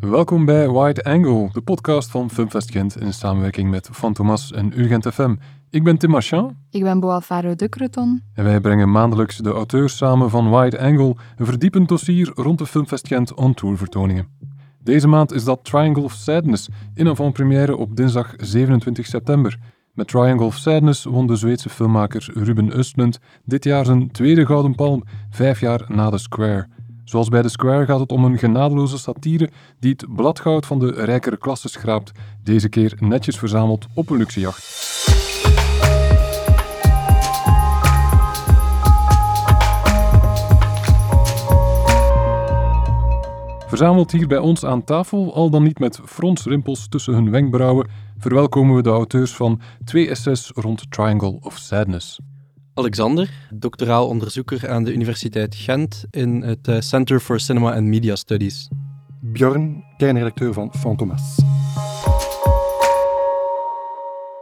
Welkom bij Wide Angle, de podcast van Filmfest Gent in samenwerking met Fantomas en Urgent FM. Ik ben Tim Marchand. Ik ben Boalfaro de Creton. En wij brengen maandelijks de auteurs samen van Wide Angle, een verdiepend dossier rond de Filmfest Gent on-tour vertoningen. Deze maand is dat Triangle of Sadness, in avant-première op dinsdag 27 september. Met Triangle of Sadness won de Zweedse filmmaker Ruben Östlund dit jaar zijn tweede Gouden Palm, vijf jaar na The Square. Zoals bij The Square gaat het om een genadeloze satire die het bladgoud van de rijkere klasse schraapt, deze keer netjes verzameld op een luxejacht. Verzameld hier bij ons aan tafel, al dan niet met fronsrimpels tussen hun wenkbrauwen, verwelkomen we de auteurs van twee essays rond Triangle of Sadness. Alexander, doctoraal onderzoeker aan de Universiteit Gent in het eh, Center for Cinema and Media Studies. Bjorn, kernredacteur van Fantomas.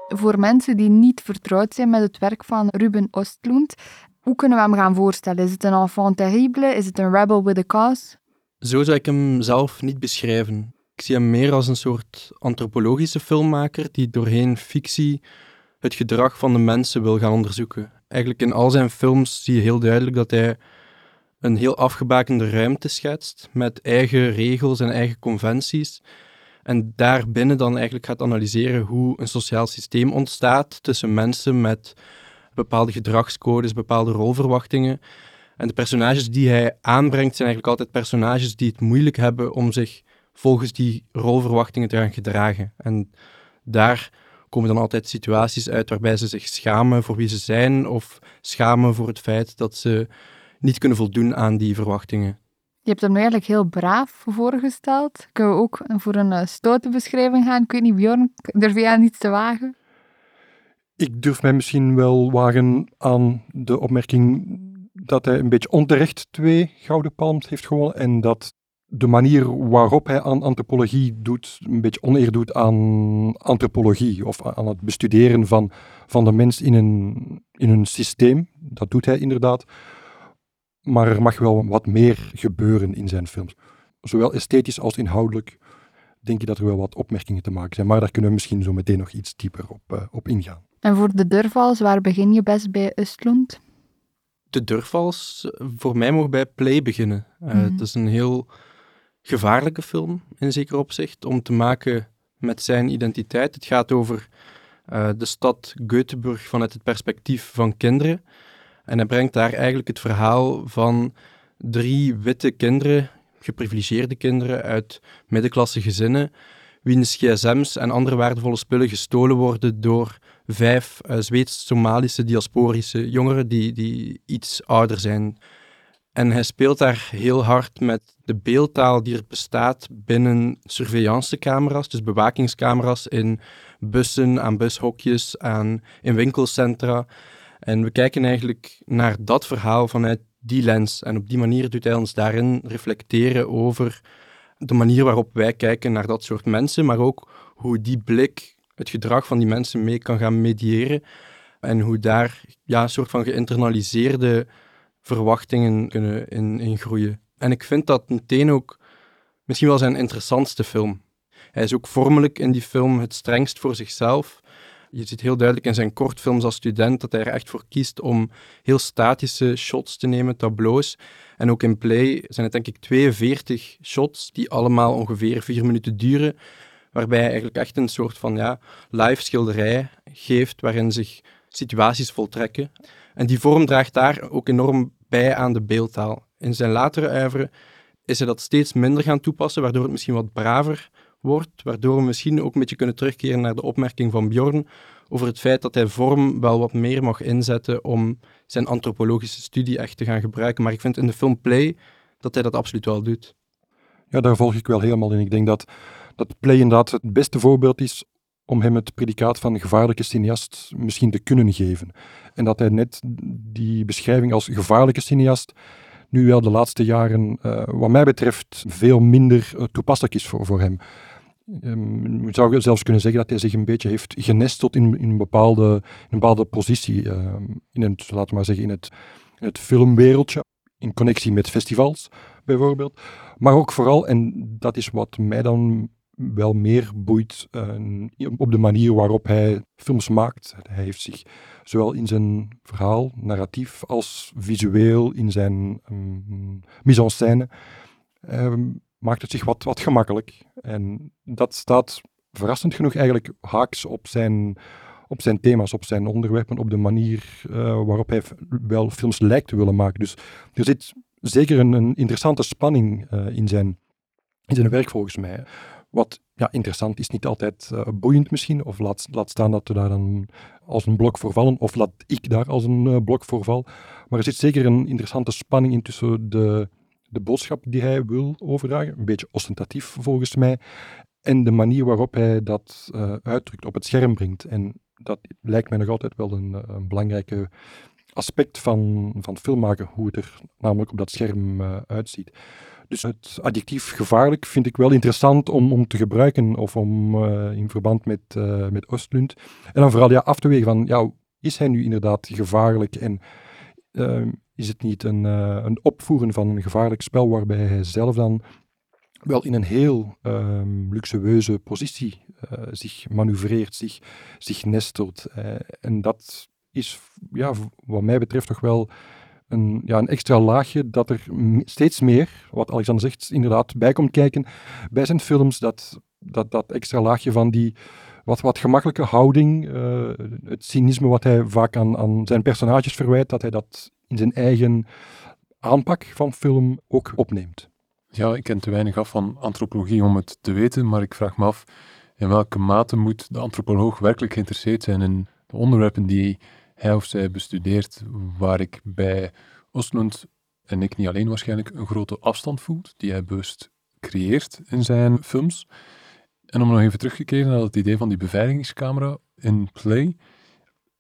Voor mensen die niet vertrouwd zijn met het werk van Ruben Östlund, hoe kunnen we hem gaan voorstellen? Is het een enfant terrible? Is het een rebel with a cause? Zo zou ik hem zelf niet beschrijven. Ik zie hem meer als een soort antropologische filmmaker die doorheen fictie het gedrag van de mensen wil gaan onderzoeken. Eigenlijk in al zijn films zie je heel duidelijk dat hij een heel afgebakende ruimte schetst met eigen regels en eigen conventies. En daarbinnen dan eigenlijk gaat analyseren hoe een sociaal systeem ontstaat tussen mensen met bepaalde gedragscodes, bepaalde rolverwachtingen. En de personages die hij aanbrengt zijn eigenlijk altijd personages die het moeilijk hebben om zich volgens die rolverwachtingen te gaan gedragen. En daar komen dan altijd situaties uit waarbij ze zich schamen voor wie ze zijn of schamen voor het feit dat ze niet kunnen voldoen aan die verwachtingen. Je hebt hem nu eigenlijk heel braaf voorgesteld. Kunnen we ook voor een uh, stoute beschrijving gaan? Ik weet niet, Bjorn, durf jij aan iets te wagen? Ik durf mij misschien wel wagen aan de opmerking dat hij een beetje onterecht twee gouden palms heeft gewonnen en dat de manier waarop hij aan antropologie doet, een beetje oneer doet aan antropologie of aan het bestuderen van, van de mens in een, in een systeem. Dat doet hij inderdaad. Maar er mag wel wat meer gebeuren in zijn films. Zowel esthetisch als inhoudelijk denk ik dat er wel wat opmerkingen te maken zijn. Maar daar kunnen we misschien zo meteen nog iets dieper op, uh, op ingaan. En voor de durvals, waar begin je best bij Östlund? De durvals, voor mij mogen bij Play beginnen. Uh, mm -hmm. Het is een heel gevaarlijke film in zeker opzicht om te maken met zijn identiteit. Het gaat over uh, de stad Göteborg vanuit het perspectief van kinderen. En hij brengt daar eigenlijk het verhaal van drie witte kinderen, geprivilegeerde kinderen uit middenklasse gezinnen, wiens gsm's en andere waardevolle spullen gestolen worden door vijf uh, Zweeds-Somalische diasporische jongeren die, die iets ouder zijn. En hij speelt daar heel hard met de beeldtaal die er bestaat binnen surveillancecamera's, dus bewakingscamera's in bussen, aan bushokjes, aan, in winkelcentra. En we kijken eigenlijk naar dat verhaal vanuit die lens. En op die manier doet hij ons daarin reflecteren over de manier waarop wij kijken naar dat soort mensen, maar ook hoe die blik het gedrag van die mensen mee kan gaan mediëren. En hoe daar ja, een soort van geïnternaliseerde verwachtingen kunnen in, in groeien. En ik vind dat meteen ook misschien wel zijn interessantste film. Hij is ook vormelijk in die film het strengst voor zichzelf. Je ziet heel duidelijk in zijn kortfilms als student dat hij er echt voor kiest om heel statische shots te nemen, tableaus. En ook in Play zijn het denk ik 42 shots die allemaal ongeveer vier minuten duren, waarbij hij eigenlijk echt een soort van ja, live schilderij geeft waarin zich situaties voltrekken. En die vorm draagt daar ook enorm bij aan de beeldtaal. In zijn latere uiveren is hij dat steeds minder gaan toepassen, waardoor het misschien wat braver wordt, waardoor we misschien ook een beetje kunnen terugkeren naar de opmerking van Bjorn over het feit dat hij vorm wel wat meer mag inzetten om zijn antropologische studie echt te gaan gebruiken. Maar ik vind in de film Play dat hij dat absoluut wel doet. Ja, daar volg ik wel helemaal in. Ik denk dat, dat Play inderdaad het beste voorbeeld is om hem het predicaat van gevaarlijke cineast misschien te kunnen geven. En dat hij net die beschrijving als gevaarlijke cineast nu wel de laatste jaren, uh, wat mij betreft, veel minder uh, toepasselijk is voor, voor hem. Um, je zou zelfs kunnen zeggen dat hij zich een beetje heeft genesteld in, in, een, bepaalde, in een bepaalde positie. Uh, in het, laten we maar zeggen, in het, in het filmwereldje. in connectie met festivals, bijvoorbeeld. Maar ook vooral, en dat is wat mij dan wel meer boeit, uh, op de manier waarop hij films maakt. Hij heeft zich zowel in zijn verhaal, narratief, als visueel in zijn um, mise en scène, uh, maakt het zich wat, wat gemakkelijk. En dat staat verrassend genoeg eigenlijk haaks op zijn, op zijn thema's, op zijn onderwerpen, op de manier uh, waarop hij wel films lijkt te willen maken. Dus er zit zeker een, een interessante spanning uh, in, zijn, in zijn werk volgens mij. Wat ja, interessant is, niet altijd uh, boeiend misschien, of laat, laat staan dat we daar dan als een blok voor vallen, of laat ik daar als een blok voor val. Maar er zit zeker een interessante spanning in tussen de, de boodschap die hij wil overdragen, een beetje ostentatief volgens mij, en de manier waarop hij dat uh, uitdrukt, op het scherm brengt. En dat lijkt mij nog altijd wel een, eh, een belangrijke aspect van, van filmmaken, hoe het er namelijk op dat scherm uitziet. Dus het adjectief gevaarlijk vind ik wel interessant om, om te gebruiken of om uh, in verband met, uh, met Oostlund. En dan vooral ja, af te wegen van, ja, is hij nu inderdaad gevaarlijk en is het niet een, een opvoeren van een gevaarlijk spel waarbij hij zelf dan wel in een heel um, luxueuze positie zich manoeuvreert, zich, zich nestelt. En dat is, ja, wat mij betreft, toch wel een, ja, een extra laagje dat er steeds meer, wat Alexander zegt, inderdaad bij komt kijken bij zijn films. Dat, dat, dat extra laagje van die wat, wat gemakkelijke houding, uh, het cynisme wat hij vaak aan, aan zijn personages verwijt, dat hij dat in zijn eigen aanpak van film ook opneemt. Ja, ik ken te weinig af van antropologie om het te weten, maar ik vraag me af in welke mate moet de antropoloog werkelijk geïnteresseerd zijn in de onderwerpen die hij of zij bestudeert, waar ik bij Oslund en ik niet alleen waarschijnlijk een grote afstand voel, die hij bewust creëert in zijn films. En om nog even terug te keren naar het idee van die beveiligingscamera in Play,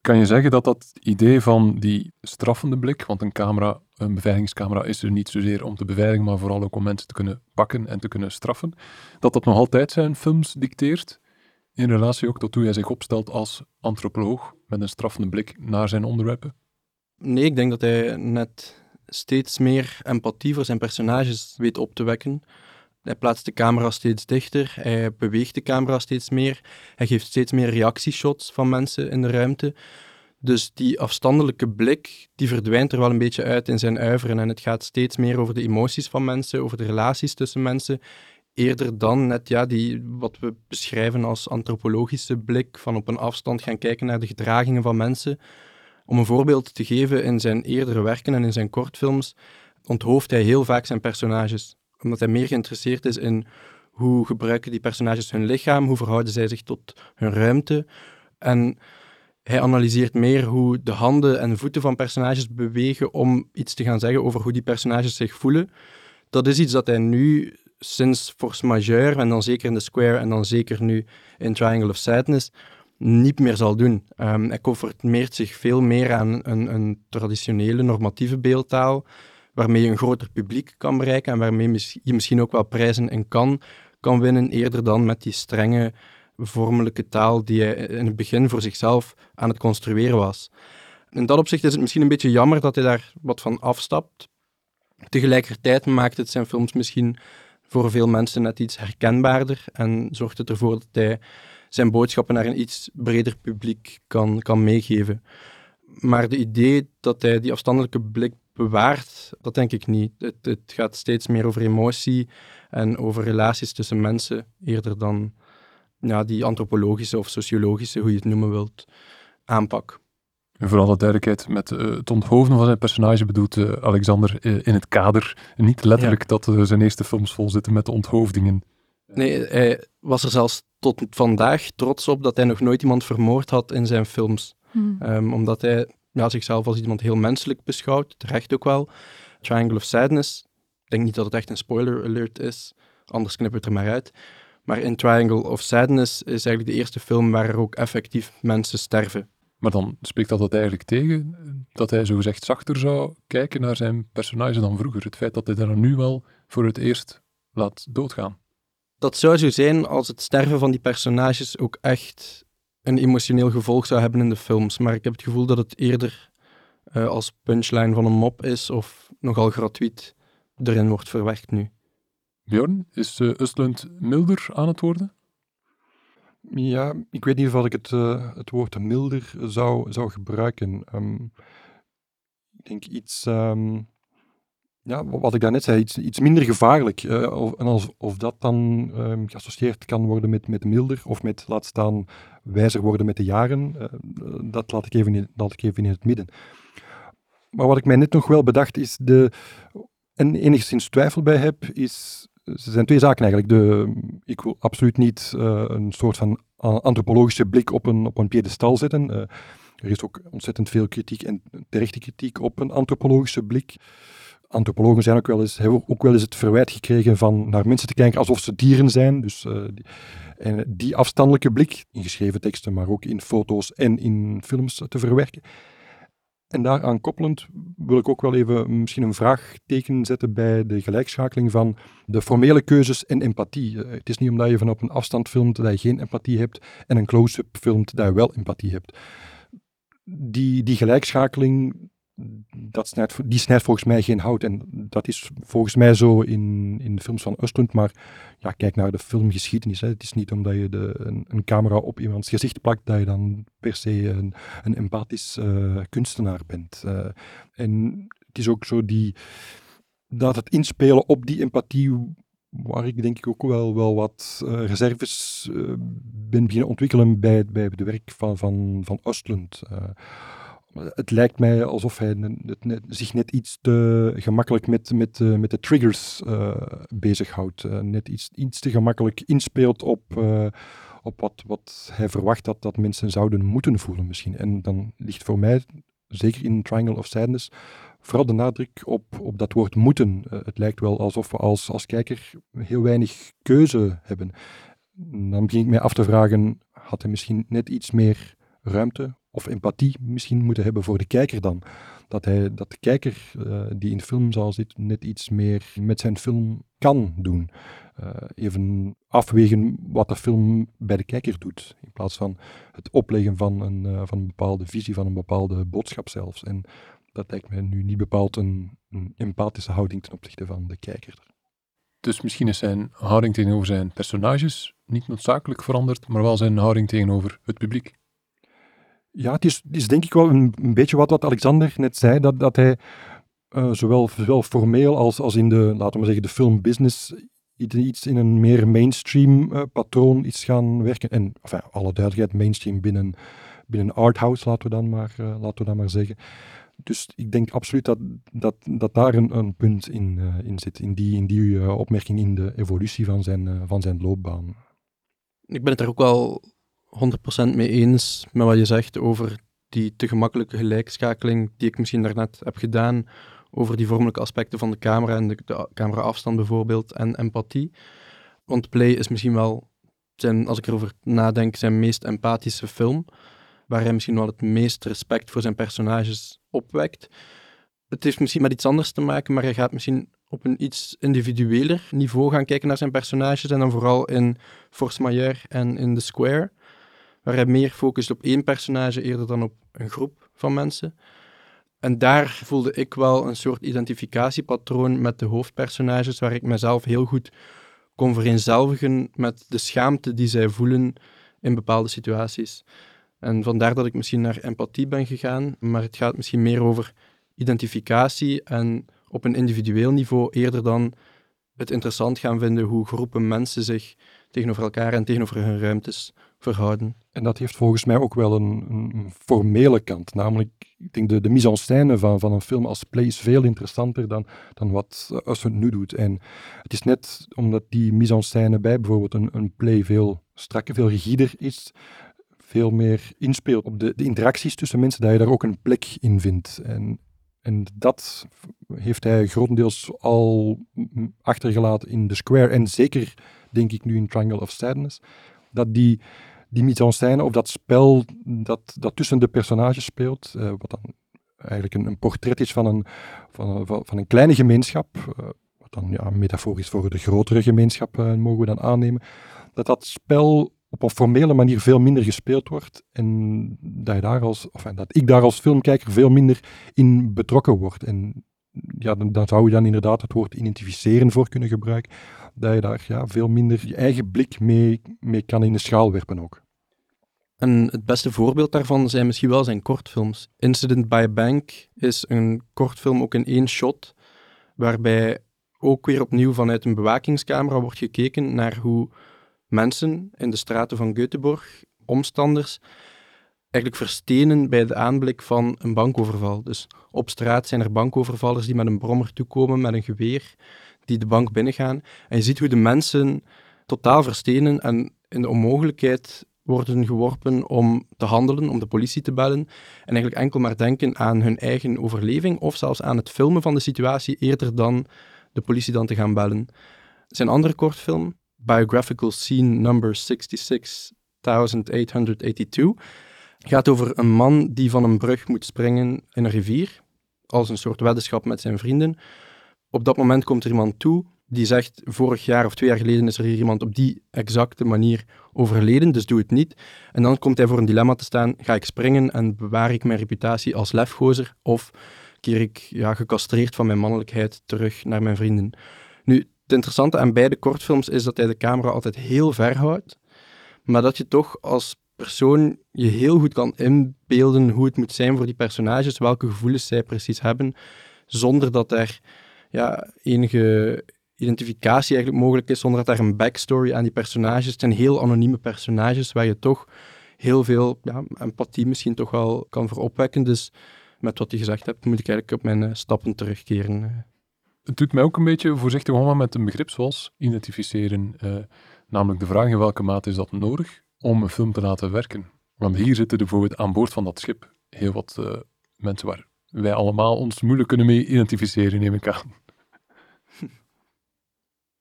kan je zeggen dat dat idee van die straffende blik, want een camera, een beveiligingscamera is er niet zozeer om te beveiligen, maar vooral ook om mensen te kunnen pakken en te kunnen straffen, dat dat nog altijd zijn films dicteert, in relatie ook tot hoe hij zich opstelt als antropoloog, met een straffende blik naar zijn onderwerpen? Nee, ik denk dat hij net steeds meer empathie voor zijn personages weet op te wekken. Hij plaatst de camera steeds dichter, hij beweegt de camera steeds meer, hij geeft steeds meer reactieshots van mensen in de ruimte. Dus die afstandelijke blik, die verdwijnt er wel een beetje uit in zijn uiveren en het gaat steeds meer over de emoties van mensen, over de relaties tussen mensen, eerder dan net ja, die, wat we beschrijven als antropologische blik, van op een afstand gaan kijken naar de gedragingen van mensen. Om een voorbeeld te geven, in zijn eerdere werken en in zijn kortfilms onthoofdt hij heel vaak zijn personages omdat hij meer geïnteresseerd is in hoe gebruiken die personages hun lichaam, hoe verhouden zij zich tot hun ruimte. En hij analyseert meer hoe de handen en voeten van personages bewegen om iets te gaan zeggen over hoe die personages zich voelen. Dat is iets dat hij nu sinds Force Majeure, en dan zeker in The Square en dan zeker nu in Triangle of Sadness, niet meer zal doen. Um, hij conformeert zich veel meer aan een, een traditionele normatieve beeldtaal waarmee je een groter publiek kan bereiken en waarmee je misschien ook wel prijzen en kan, kan winnen, eerder dan met die strenge vormelijke taal die hij in het begin voor zichzelf aan het construeren was. In dat opzicht is het misschien een beetje jammer dat hij daar wat van afstapt. Tegelijkertijd maakt het zijn films misschien voor veel mensen net iets herkenbaarder en zorgt het ervoor dat hij zijn boodschappen naar een iets breder publiek kan, kan meegeven. Maar de idee dat hij die afstandelijke blik bewaart, dat denk ik niet. Het, het, gaat steeds meer over emotie en over relaties tussen mensen, eerder dan ja, die antropologische of sociologische, hoe je het noemen wilt, aanpak. En voor alle duidelijkheid, met uh, het onthoofden van zijn personage bedoelt uh, Alexander uh, in het kader niet letterlijk ja. dat zijn eerste films vol zitten met onthoofdingen. Nee, hij was er zelfs tot vandaag trots op dat hij nog nooit iemand vermoord had in zijn films. Hmm. Um, omdat hij ja, zichzelf als iemand heel menselijk beschouwt, terecht ook wel. Triangle of Sadness, ik denk niet dat het echt een spoiler alert is, anders knippen we het er maar uit. Maar in Triangle of Sadness is eigenlijk de eerste film waar er ook effectief mensen sterven. Maar dan spreekt dat, dat eigenlijk tegen dat hij zogezegd zachter zou kijken naar zijn personage dan vroeger. Het feit dat hij daar nu wel voor het eerst laat doodgaan. Dat zou zo zijn als het sterven van die personages ook echt een emotioneel gevolg zou hebben in de films. Maar ik heb het gevoel dat het eerder uh, als punchline van een mop is of nogal gratuit erin wordt verwerkt nu. Bjorn, is uh, Östlund milder aan het worden? Ja, ik weet niet of ik het, uh, het woord milder zou, zou gebruiken. Um, ik denk iets, um, ja, wat ik daarnet zei, iets, iets minder gevaarlijk. Uh, of, en of dat dan um, geassocieerd kan worden met, met milder of met, laat staan, wijzer worden met de jaren, uh, dat laat ik, even in, laat ik even in het midden. Maar wat ik mij net nog wel bedacht is, de, en enigszins twijfel bij heb, is er zijn twee zaken eigenlijk. De, ik wil absoluut niet uh, een soort van antropologische blik op een, op een piedestal zetten. Uh, er is ook ontzettend veel kritiek en terechte kritiek op een antropologische blik. Antropologen zijn ook wel eens, hebben ook wel eens het verwijt gekregen van naar mensen te kijken alsof ze dieren zijn. Dus die, en die afstandelijke blik, in geschreven teksten, maar ook in foto's en in films te verwerken. En daaraan koppelend wil ik ook wel even misschien een vraagteken zetten bij de gelijkschakeling van de formele keuzes en empathie. Eh, het is niet omdat je van op een afstand filmt dat je geen empathie hebt en een close-up filmt dat je wel empathie hebt. Die, die gelijkschakeling, dat snijdt, die snijdt volgens mij geen hout. En dat is volgens mij zo in, in de films van Östlund. Maar ja, kijk naar de filmgeschiedenis. Hè. Het is niet omdat je de, een, camera op iemands gezicht plakt dat je dan per se een, een empathisch uh, kunstenaar bent. Uh, en het is ook zo die, dat het inspelen op die empathie waar ik denk ik ook wel, wel wat uh, reserves ben beginnen ontwikkelen bij, bij het werk van, van, van het lijkt mij alsof hij zich net iets te gemakkelijk met, met, uh, met de triggers uh, bezighoudt. Uh, net iets, iets te gemakkelijk inspeelt op, op wat, wat hij verwacht dat, dat mensen zouden moeten voelen misschien. En dan ligt voor mij, zeker in Triangle of Sadness, vooral de nadruk op, op dat woord moeten. het lijkt wel alsof we als, als kijker heel weinig keuze hebben. Dan begin ik mij af te vragen, had hij misschien net iets meer ruimte of empathie misschien moeten hebben voor de kijker dan. Dat, hij, dat de kijker uh, die in de filmzaal zit net iets meer met zijn film kan doen. Uh, even afwegen wat de film bij de kijker doet. In plaats van het opleggen van een, uh, van een bepaalde visie, van een bepaalde boodschap zelfs. En dat lijkt mij nu niet bepaald een, een empathische houding ten opzichte van de kijker. Dus misschien is zijn houding tegenover zijn personages niet noodzakelijk veranderd, maar wel zijn houding tegenover het publiek. Ja, het is, is denk ik wel een, een, beetje wat, wat Alexander net zei, dat, dat hij uh, zowel, zowel formeel als, als in de, laten we zeggen, de filmbusiness iets in een meer mainstream uh, patroon is gaan werken. En enfin, alle duidelijkheid, mainstream binnen, binnen arthouse, laten we dan maar, uh, laten we dan maar zeggen. Dus ik denk absoluut dat, dat, dat daar een, een punt in, in zit, in die, in die opmerking in de evolutie van zijn, van zijn loopbaan. Ik ben het er ook wel 100% mee eens met wat je zegt over die te gemakkelijke gelijkschakeling die ik misschien daarnet heb gedaan over die vormelijke aspecten van de camera en de, cameraafstand bijvoorbeeld en empathie. Want Play is misschien wel, zijn, als ik erover nadenk, zijn meest empathische film, waar hij misschien wel het meest respect voor zijn personages opwekt. Het heeft misschien met iets anders te maken, maar hij gaat misschien op een iets individueler niveau gaan kijken naar zijn personages en dan vooral in Force Majeure en in The Square waar hij meer focust op één personage eerder dan op een groep van mensen. En daar voelde ik wel een soort identificatiepatroon met de hoofdpersonages, waar ik mezelf heel goed kon vereenzelvigen met de schaamte die zij voelen in bepaalde situaties. En vandaar dat ik misschien naar empathie ben gegaan, maar het gaat misschien meer over identificatie en op een individueel niveau eerder dan het interessant gaan vinden hoe groepen mensen zich tegenover elkaar en tegenover hun ruimtes En dat heeft volgens mij ook wel een, een formele kant. Namelijk, ik denk de, de mise en scène van, van een film als Play is veel interessanter dan, dan wat Uswend nu doet. En het is net omdat die mise en scène bij bijvoorbeeld een, een Play veel strakker, veel rigider is, veel meer inspeelt op de, de interacties tussen mensen, dat je daar ook een plek in vindt. En, en dat heeft hij grotendeels al achtergelaten in The Square en zeker, denk ik, nu in Triangle of Sadness dat die, die mise en scène of dat spel dat, dat tussen de personages speelt, uh, wat dan eigenlijk een, een, portret is van een, van, van, van een kleine gemeenschap, uh, wat dan ja, metaforisch voor de grotere gemeenschap uh, mogen we dan aannemen, dat dat spel op een formele manier veel minder gespeeld wordt en dat, daar als, of, dat ik daar als filmkijker veel minder in betrokken word. En ja, dan zou je dan inderdaad het woord identificeren voor kunnen gebruiken, dat je daar ja, veel minder je eigen blik mee, mee kan in de schaal werpen ook. En het beste voorbeeld daarvan zijn misschien wel zijn kortfilms. Incident by a Bank is een kortfilm, ook in één shot, waarbij ook weer opnieuw vanuit een bewakingscamera wordt gekeken naar hoe mensen in de straten van Göteborg, omstanders, eigenlijk verstenen bij de aanblik van een bankoverval. Dus op straat zijn er bankovervallers die met een brommer toekomen, met een geweer, die de bank binnengaan. En je ziet hoe de mensen totaal verstenen en in de onmogelijkheid worden geworpen om te handelen, om de politie te bellen. En eigenlijk enkel maar denken aan hun eigen overleving of zelfs aan het filmen van de situatie eerder dan de politie dan te gaan bellen. Zijn andere kortfilm, Biographical Scene Number 66882, gaat over een man die van een brug moet springen in een rivier, als een soort weddenschap met zijn vrienden. Op dat moment komt er iemand toe die zegt, vorig jaar of twee jaar geleden is er hier iemand op die exacte manier overleden, dus doe het niet. En dan komt hij voor een dilemma te staan, ga ik springen en bewaar ik mijn reputatie als lefgozer, of keer ik ja, gecastreerd van mijn mannelijkheid terug naar mijn vrienden. Nu, het interessante aan beide kortfilms is dat hij de camera altijd heel ver houdt, maar dat je toch als persoon je heel goed kan inbeelden hoe het moet zijn voor die personages, welke gevoelens zij precies hebben, zonder dat er ja, enige identificatie eigenlijk mogelijk is, zonder dat er een backstory aan die personages. Het zijn heel anonieme personages waar je toch heel veel ja, empathie misschien toch wel kan voor opwekken. Dus met wat je gezegd hebt, moet ik eigenlijk op mijn eh, stappen terugkeren. eh. Het doet mij ook een beetje voorzichtig omgaan met een begrip zoals identificeren. eh, namelijk de vraag in welke mate is dat nodig om een film te laten werken. Want hier zitten bijvoorbeeld aan boord van dat schip heel wat mensen waar wij allemaal ons moeilijk kunnen mee identificeren, neem ik aan.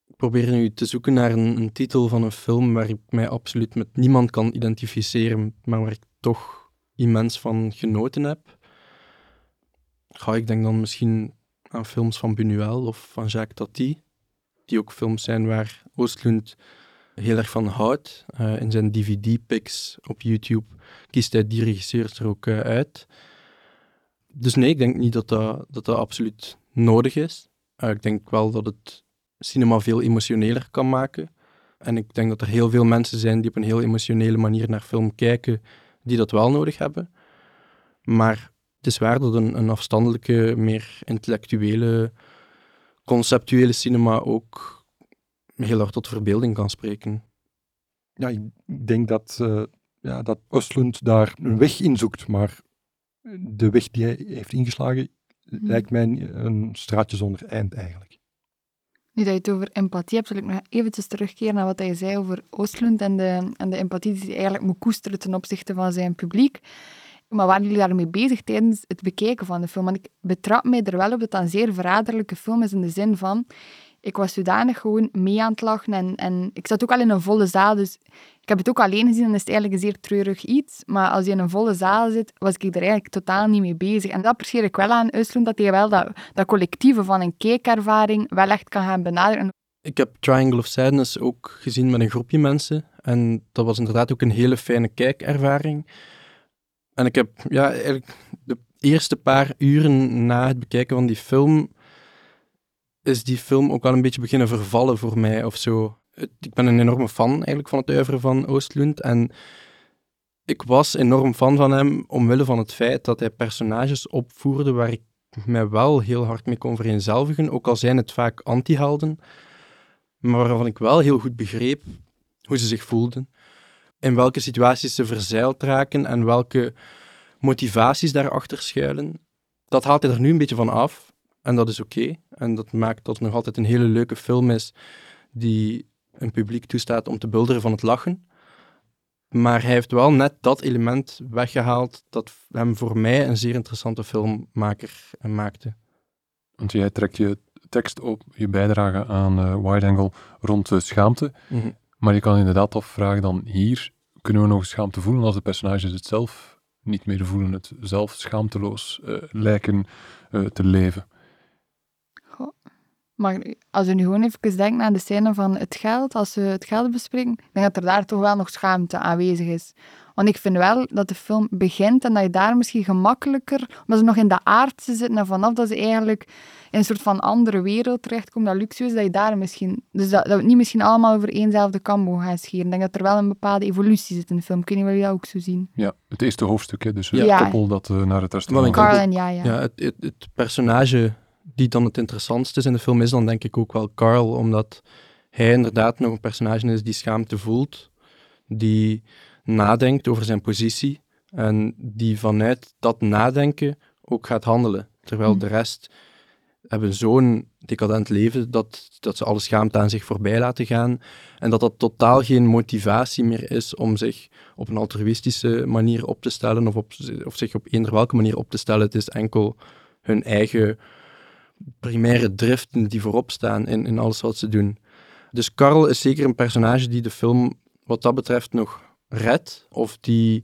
Ik probeer nu te zoeken naar een, een titel van een film waar ik mij absoluut met niemand kan identificeren, maar waar ik toch immens van genoten heb. Ga ik denk dan misschien aan films van Buñuel of van Jacques Tati, die ook films zijn waar Oostlund heel erg van houdt. Eh, in zijn DVD-picks op YouTube kiest hij die regisseurs er ook eh, uit. Dus nee, ik denk niet dat dat, dat, absoluut nodig is. Eh, ik denk wel dat het cinema veel emotioneler kan maken. En ik denk dat er heel veel mensen zijn die op een heel emotionele manier naar film kijken, die dat wel nodig hebben. Maar het is waar dat een, een afstandelijke, meer intellectuele, conceptuele cinema ook heel hard tot verbeelding kan spreken. Ja, ik denk dat, eh ja, dat Oostlund daar een weg in zoekt, maar de weg die hij heeft ingeslagen lijkt mij een straatje zonder eind eigenlijk. Nu dat je het over empathie hebt, wil ik nog eventjes terugkeren naar wat hij zei over Oostlund en de, en de empathie die hij eigenlijk moet koesteren ten opzichte van zijn publiek. Maar waren jullie daarmee bezig tijdens het bekijken van de film? Want ik betrap mij er wel op dat het een zeer verraderlijke film is in de zin van... Ik was zodanig gewoon mee aan het lachen en, en ik zat ook al in een volle zaal, dus ik heb het ook alleen gezien en is het eigenlijk een zeer treurig iets. Maar als je in een volle zaal zit, was ik er eigenlijk totaal niet mee bezig. En dat apprecieer ik wel aan Östlund, dat hij wel dat, dat collectieve van een kijkervaring wel echt kan gaan benaderen. Ik heb Triangle of Sadness ook gezien met een groepje mensen. En dat was inderdaad ook een hele fijne kijkervaring. En ik heb ja, eigenlijk de eerste paar uren na het bekijken van die film, is die film ook wel een beetje beginnen vervallen voor mij of zo. Ik ben een enorme fan eigenlijk van het uiveren van Oostlund. En ik was enorm fan van hem omwille van het feit dat hij personages opvoerde waar ik mij wel heel hard mee kon vereenzelvigen, ook al zijn het vaak anti-helden, maar waarvan ik wel heel goed begreep hoe ze zich voelden, in welke situaties ze verzeild raken en welke motivaties daarachter schuilen. Dat haalt hij er nu een beetje van af en dat is oké. En dat maakt dat het nog altijd een hele leuke film is die een publiek toestaat om te bulderen van het lachen. Maar hij heeft wel net dat element weggehaald dat hem voor mij een zeer interessante filmmaker maakte. Want jij trekt je tekst op, je bijdrage aan eh Wide Angle rond de schaamte. Mhm. Maar je kan inderdaad afvragen dan hier, kunnen we nog schaamte voelen als de personages het zelf niet meer voelen, het zelf schaamteloos eh, lijken eh, te leven. Maar als we nu gewoon even denken aan de scène van het geld, als we het geld bespreken, ik denk dat er daar toch wel nog schaamte aanwezig is. Want ik vind wel dat de film begint en dat je daar misschien gemakkelijker, omdat ze nog in de aardse zitten en vanaf dat ze eigenlijk in een soort van andere wereld terechtkomen, dat luxueus, dat je daar misschien, dus dat, dat we het niet misschien allemaal over éénzelfde kambo gaan scheren. Ik denk dat er wel een bepaalde evolutie zit in de film. Kunnen jullie dat ook zo zien? Ja, het eerste hoofdstuk, hè, dus het Ja. koppel dat eh, naar het restaurant Carl en ja, ja. Ja, het, het, het personage die dan het interessantste is in de film is dan denk ik ook wel Carl, omdat hij inderdaad nog een personage is die schaamte voelt, die nadenkt over zijn positie en die vanuit dat nadenken ook gaat handelen. Terwijl Hmm. de rest hebben zo'n decadent leven dat, dat ze alle schaamte aan zich voorbij laten gaan en dat dat totaal geen motivatie meer is om zich op een altruïstische manier op te stellen of, op, of zich op eender welke manier op te stellen. Het is enkel hun eigen primaire driften die voorop staan in, in alles wat ze doen. Dus Karl is zeker een personage die de film wat dat betreft nog redt, of die,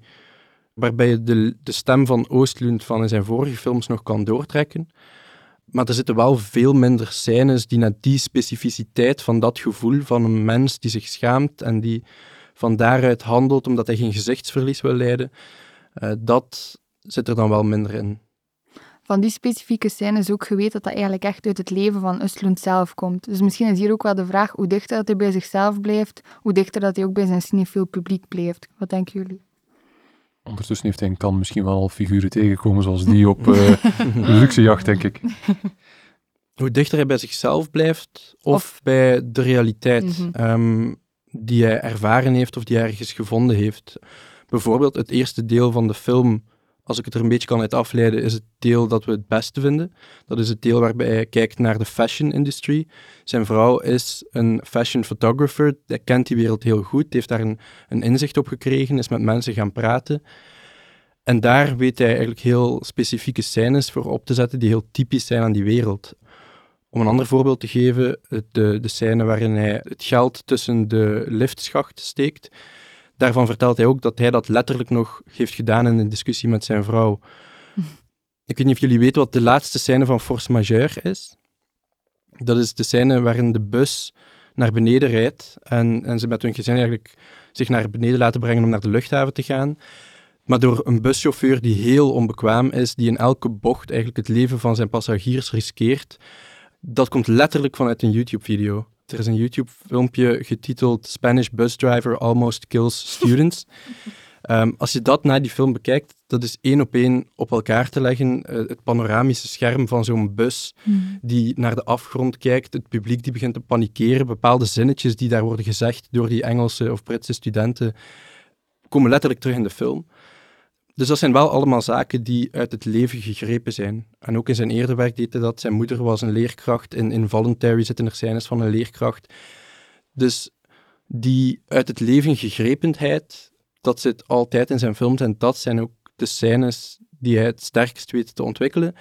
waarbij je de, de stem van Oostlund van in zijn vorige films nog kan doortrekken. Maar er zitten wel veel minder scènes die naar die specificiteit van dat gevoel van een mens die zich schaamt en die van daaruit handelt omdat hij geen gezichtsverlies wil lijden. Eh, dat zit er dan wel minder in. Van die specifieke scène is ook geweten dat dat eigenlijk echt uit het leven van Östlund zelf komt. Dus misschien is hier ook wel de vraag hoe dichter dat hij bij zichzelf blijft, hoe dichter dat hij ook bij zijn cinefiel publiek blijft. Wat denken jullie? Ondertussen heeft hij in Cannes misschien wel al figuren tegengekomen zoals die op eh luxejacht, denk ik. hoe dichter hij bij zichzelf blijft of, Of- bij de realiteit Mhm. ehm, die hij ervaren heeft of die hij ergens gevonden heeft. Bijvoorbeeld het eerste deel van de film, als ik het er een beetje kan uit afleiden, is het deel dat we het beste vinden. Dat is het deel waarbij hij kijkt naar de fashion industry. Zijn vrouw is een fashion photographer, hij kent die wereld heel goed, heeft daar een, een inzicht op gekregen, is met mensen gaan praten. En daar weet hij eigenlijk heel specifieke scènes voor op te zetten die heel typisch zijn aan die wereld. Om een ander voorbeeld te geven, de, de scène waarin hij het geld tussen de liftschacht steekt. Daarvan vertelt hij ook dat hij dat letterlijk nog heeft gedaan in een discussie met zijn vrouw. Ik weet niet of jullie weten wat de laatste scène van Force Majeure is. Dat is de scène waarin de bus naar beneden rijdt en, en ze met hun gezin eigenlijk zich naar beneden laten brengen om naar de luchthaven te gaan. Maar door een buschauffeur die heel onbekwaam is, die in elke bocht eigenlijk het leven van zijn passagiers riskeert, dat komt letterlijk vanuit een YouTube-video. Er is een YouTube-filmpje getiteld Spanish Bus Driver Almost Kills Students. Ehm, als je dat na die film bekijkt, dat is één op één op elkaar te leggen. Eh, het panoramische scherm van zo'n bus die naar de afgrond kijkt, het publiek die begint te panikeren, bepaalde zinnetjes die daar worden gezegd door die Engelse of Britse studenten, komen letterlijk terug in de film. Dus dat zijn wel allemaal zaken die uit het leven gegrepen zijn. En ook in zijn eerder werk deed hij dat. Zijn moeder was een leerkracht. In Involuntary zitten er scènes van een leerkracht. Dus die uit het leven gegrepenheid, dat zit altijd in zijn films. En dat zijn ook de scènes die hij het sterkst weet te ontwikkelen.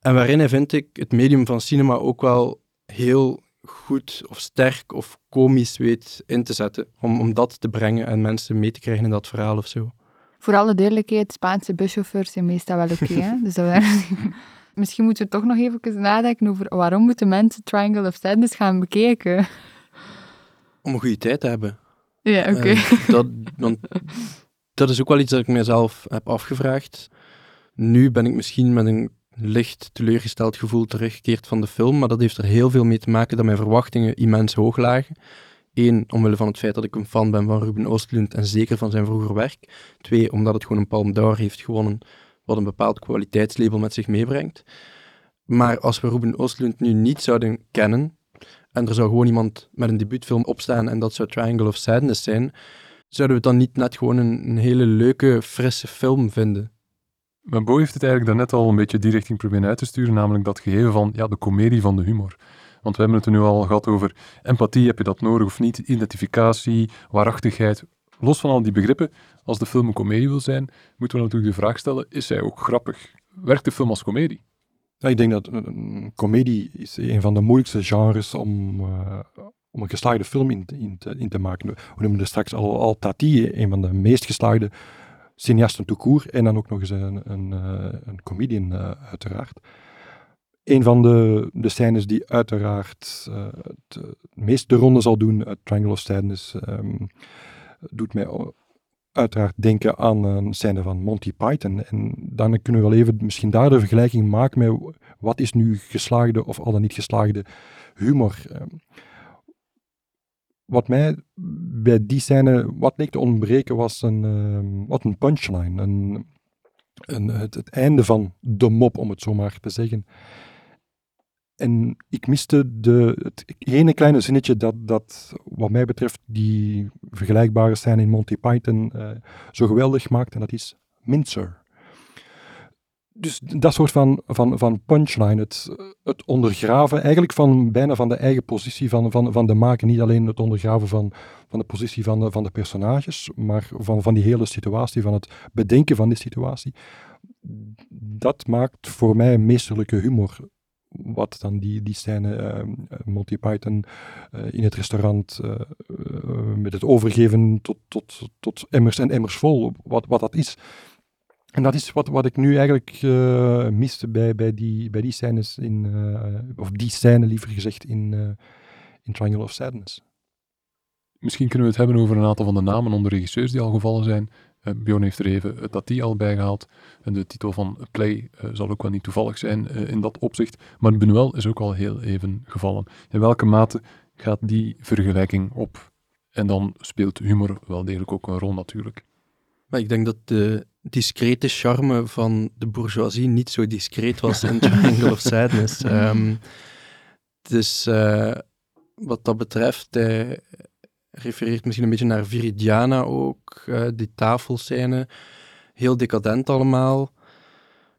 En waarin hij, vind ik, het medium van cinema ook wel heel goed of sterk of komisch weet in te zetten. Om, om dat te brengen en mensen mee te krijgen in dat verhaal of zo. Voor alle duidelijkheid, Spaanse buschauffeurs zijn meestal wel oké. dus dat we- Misschien moeten we toch nog even nadenken over waarom moeten mensen Triangle of Sadness gaan bekijken. Om een goede tijd te hebben. Ja, oké. Eh, dat, want dat is ook wel iets dat ik mezelf heb afgevraagd. Nu ben ik misschien met een licht teleurgesteld gevoel teruggekeerd van de film, maar dat heeft er heel veel mee te maken dat mijn verwachtingen immens hoog lagen. Eén, omwille van het feit dat ik een fan ben van Ruben Oostlund en zeker van zijn vroeger werk. Twee, omdat het gewoon een Palme d'Or heeft gewonnen, wat een bepaald kwaliteitslabel met zich meebrengt. Maar als we Ruben Oostlund nu niet zouden kennen, en er zou gewoon iemand met een debuutfilm opstaan en dat zou Triangle of Sadness zijn, zouden we dan niet net gewoon een, een hele leuke, frisse film vinden? Maar Bo heeft het eigenlijk daarnet al een beetje die richting proberen uit te sturen, namelijk dat gegeven van ja, de komedie van de humor. Want we hebben het er nu al gehad over empathie, heb je dat nodig of niet, identificatie, waarachtigheid. Los van al die begrippen, als de film een komedie wil zijn, moeten we natuurlijk de vraag stellen, is hij ook grappig? Werkt de film als komedie? Ik denk dat een, comedie is een van de moeilijkste genres om, eh, om een geslaagde film in, te- in, te, in te maken. We noemen er straks al, al Tati, een van de meest geslaagde cineasten tout court, en dan ook nog eens een, een, eh, een comedian, eh, uiteraard. Een van de, de scènes die uiteraard uh, het meest de ronde zal doen uit Triangle of Sadness, um, doet mij uiteraard denken aan een scène van Monty Python. En dan kunnen we wel even misschien daar de vergelijking maken met wat is nu geslaagde of al dan niet geslaagde humor. Ehm, wat mij bij die scène wat leek te ontbreken was een, uh, wat een punchline. Een, een, het, het, einde van de mop, om het zo maar te zeggen. En ik miste de, het ene kleine zinnetje dat, dat, wat mij betreft, die vergelijkbare scène in Monty Python uh, zo geweldig maakt. En dat is Mincer dus dat soort van, van, van punchline, het, het ondergraven eigenlijk van bijna van de eigen positie van, van, van de maker. Niet alleen het ondergraven van, van de positie van de, van de personages, maar van, van die hele situatie, van het bedenken van die situatie. Dat maakt voor mij meesterlijke humor. Wat dan die, die scène, uh, Monty Python uh, in het restaurant, uh, met het overgeven tot, tot, tot emmers en emmers vol, wat, wat dat is en dat is wat, wat ik nu eigenlijk uh, miste bij, bij, die, bij die scènes in, of die scène liever gezegd in, in Triangle of Sadness. Misschien kunnen we het hebben over een aantal van de namen onder regisseurs die al gevallen zijn. Uh, Bjorn heeft er even dat die al bijgehaald. En de titel van Play zal ook wel niet toevallig zijn in dat opzicht. Maar Benuel is ook al heel even gevallen. In welke mate gaat die vergelijking op? En dan speelt humor wel degelijk ook een rol natuurlijk. Maar ik denk dat de discrete charme van de bourgeoisie niet zo discreet was in Triangle of Sadness. Um, dus wat dat betreft, hij refereert misschien een beetje naar Viridiana ook, uh, die tafelscène. Heel decadent allemaal.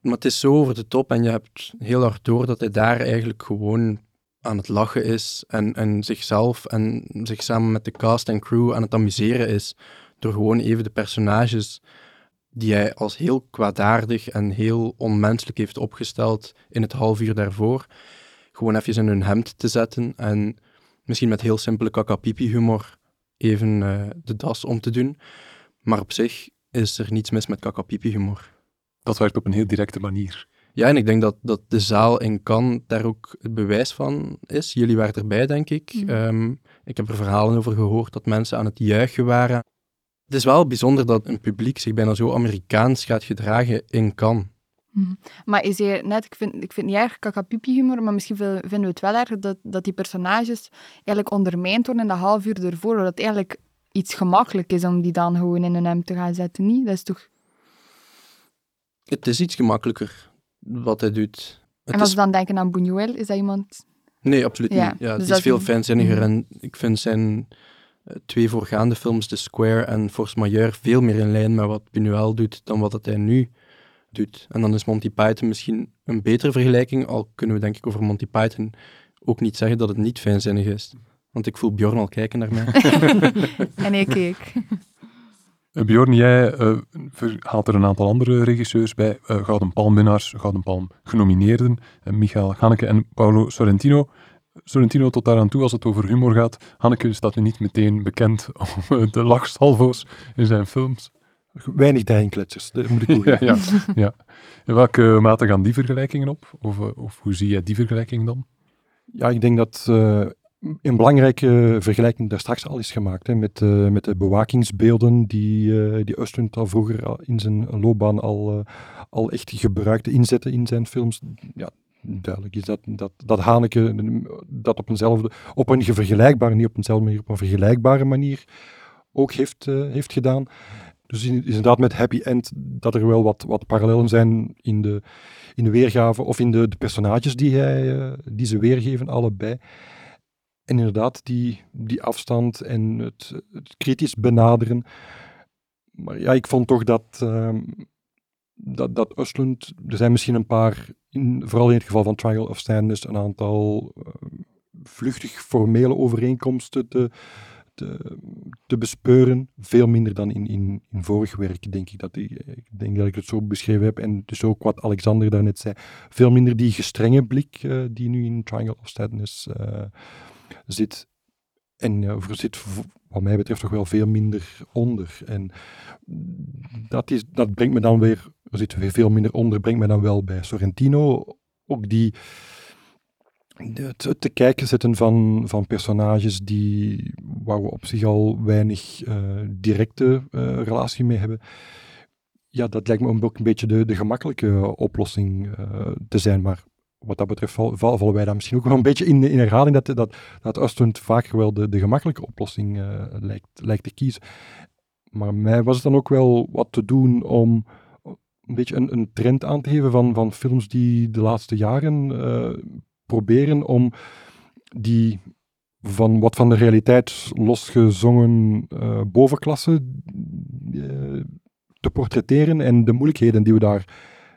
Maar het is zo over de top en je hebt heel hard door dat hij daar eigenlijk gewoon aan het lachen is en, en zichzelf en zich samen met de cast en crew aan het amuseren is door gewoon even de personages die hij als heel kwaadaardig en heel onmenselijk heeft opgesteld in het half uur daarvoor, gewoon even in hun hemd te zetten en misschien met heel simpele kakapipi-humor even uh, de das om te doen. Maar op zich is er niets mis met kakapipi-humor. Dat werkt op een heel directe manier. Ja, en ik denk dat, dat de zaal in Cannes daar ook het bewijs van is. Jullie waren erbij, denk ik. Mm. Um, ik heb er verhalen over gehoord dat mensen aan het juichen waren het is wel bijzonder dat een publiek zich bijna zo Amerikaans gaat gedragen in Cannes. Mhm. Maar is net, ik vind, ik vind niet erg kakapipi-humor, maar misschien vinden we het wel erg dat, dat die personages eigenlijk ondermijnd worden in de half uur ervoor, dat het eigenlijk iets gemakkelijk is om die dan gewoon in een hemd te gaan zetten, niet? Dat is toch... Het is iets gemakkelijker wat hij doet. Het en als we dan denken aan Buñuel, is dat iemand... Nee, absoluut niet. Ja, dus het is veel fijnzinniger mm en ik vind zijn eh, twee voorgaande films, The Square en Force Majeure, veel meer in lijn met wat Buñuel doet dan wat hij nu doet. En dan is Monty Python misschien een betere vergelijking, al kunnen we denk ik over Monty Python ook niet zeggen dat het niet fijnzinnig is. Want ik voel Bjorn al kijken naar mij. en ik keek. Eh, Bjorn, jij uh, haalt er een aantal andere regisseurs bij, uh, Gouden Palmwinnaars, Gouden Palm genomineerden, uh, Michael Haneke en Paolo Sorrentino. Sorrentino tot daaraan toe als het over humor gaat. Hanneke staat nu niet meteen bekend om de lachsalvo's in zijn films. Weinig dijnkletsers, dat moet ik ja, ja, ja. In welke mate gaan die vergelijkingen op? Of, eh, of hoe zie jij die vergelijking dan? Ja, ik denk dat uh, een belangrijke vergelijking daar straks al is gemaakt. Hè, met, uh, met de bewakingsbeelden die, uh, die Östlund al vroeger in zijn loopbaan al, al echt gebruikte, inzetten in zijn films. Ja, duidelijk is dat, dat, dat Haneke dat op eenzelfde, op een vergelijkbare, niet op eenzelfde manier, op een vergelijkbare manier ook heeft, heeft gedaan. Dus is inderdaad met Happy End dat er wel wat, wat parallellen zijn in de, in de weergave of in de, de personages die, hij, uh, die ze weergeven, allebei. En inderdaad, die, die afstand en het, kritisch benaderen. Maar ja, ik vond toch dat, uh, dat, dat er zijn misschien een paar, vooral in het geval van Trial of Sadness, een aantal uh, vluchtig formele overeenkomsten te, te, bespeuren. Veel minder dan in, in, in vorig werk, denk ik. Dat, ik, denk dat ik het zo beschreven heb. En dus ook wat Alexander daarnet zei. Veel minder die gestrenge blik uh, die nu in Triangle of Sadness uh, zit. En uh, zit wat mij betreft toch wel veel minder onder. En dat, is, dat brengt me dan weer, er zit weer veel minder onder, brengt me dan wel bij Sorrentino. Ook die, het, te kijken zetten van, van personages die, waar we op zich al weinig uh, directe uh, relatie mee hebben. Ja, dat lijkt me ook een beetje de, de gemakkelijke oplossing uh, te zijn. Maar wat dat betreft val, vallen wij daar misschien ook wel een beetje in, in herhaling dat, dat, dat vaker wel de, de gemakkelijke oplossing lijkt, lijkt te kiezen. Maar mij was het dan ook wel wat te doen om een beetje een, een trend aan te geven van, van films die de laatste jaren proberen om die van wat van de realiteit losgezongen uh, bovenklasse uh, te portretteren en de moeilijkheden die we daar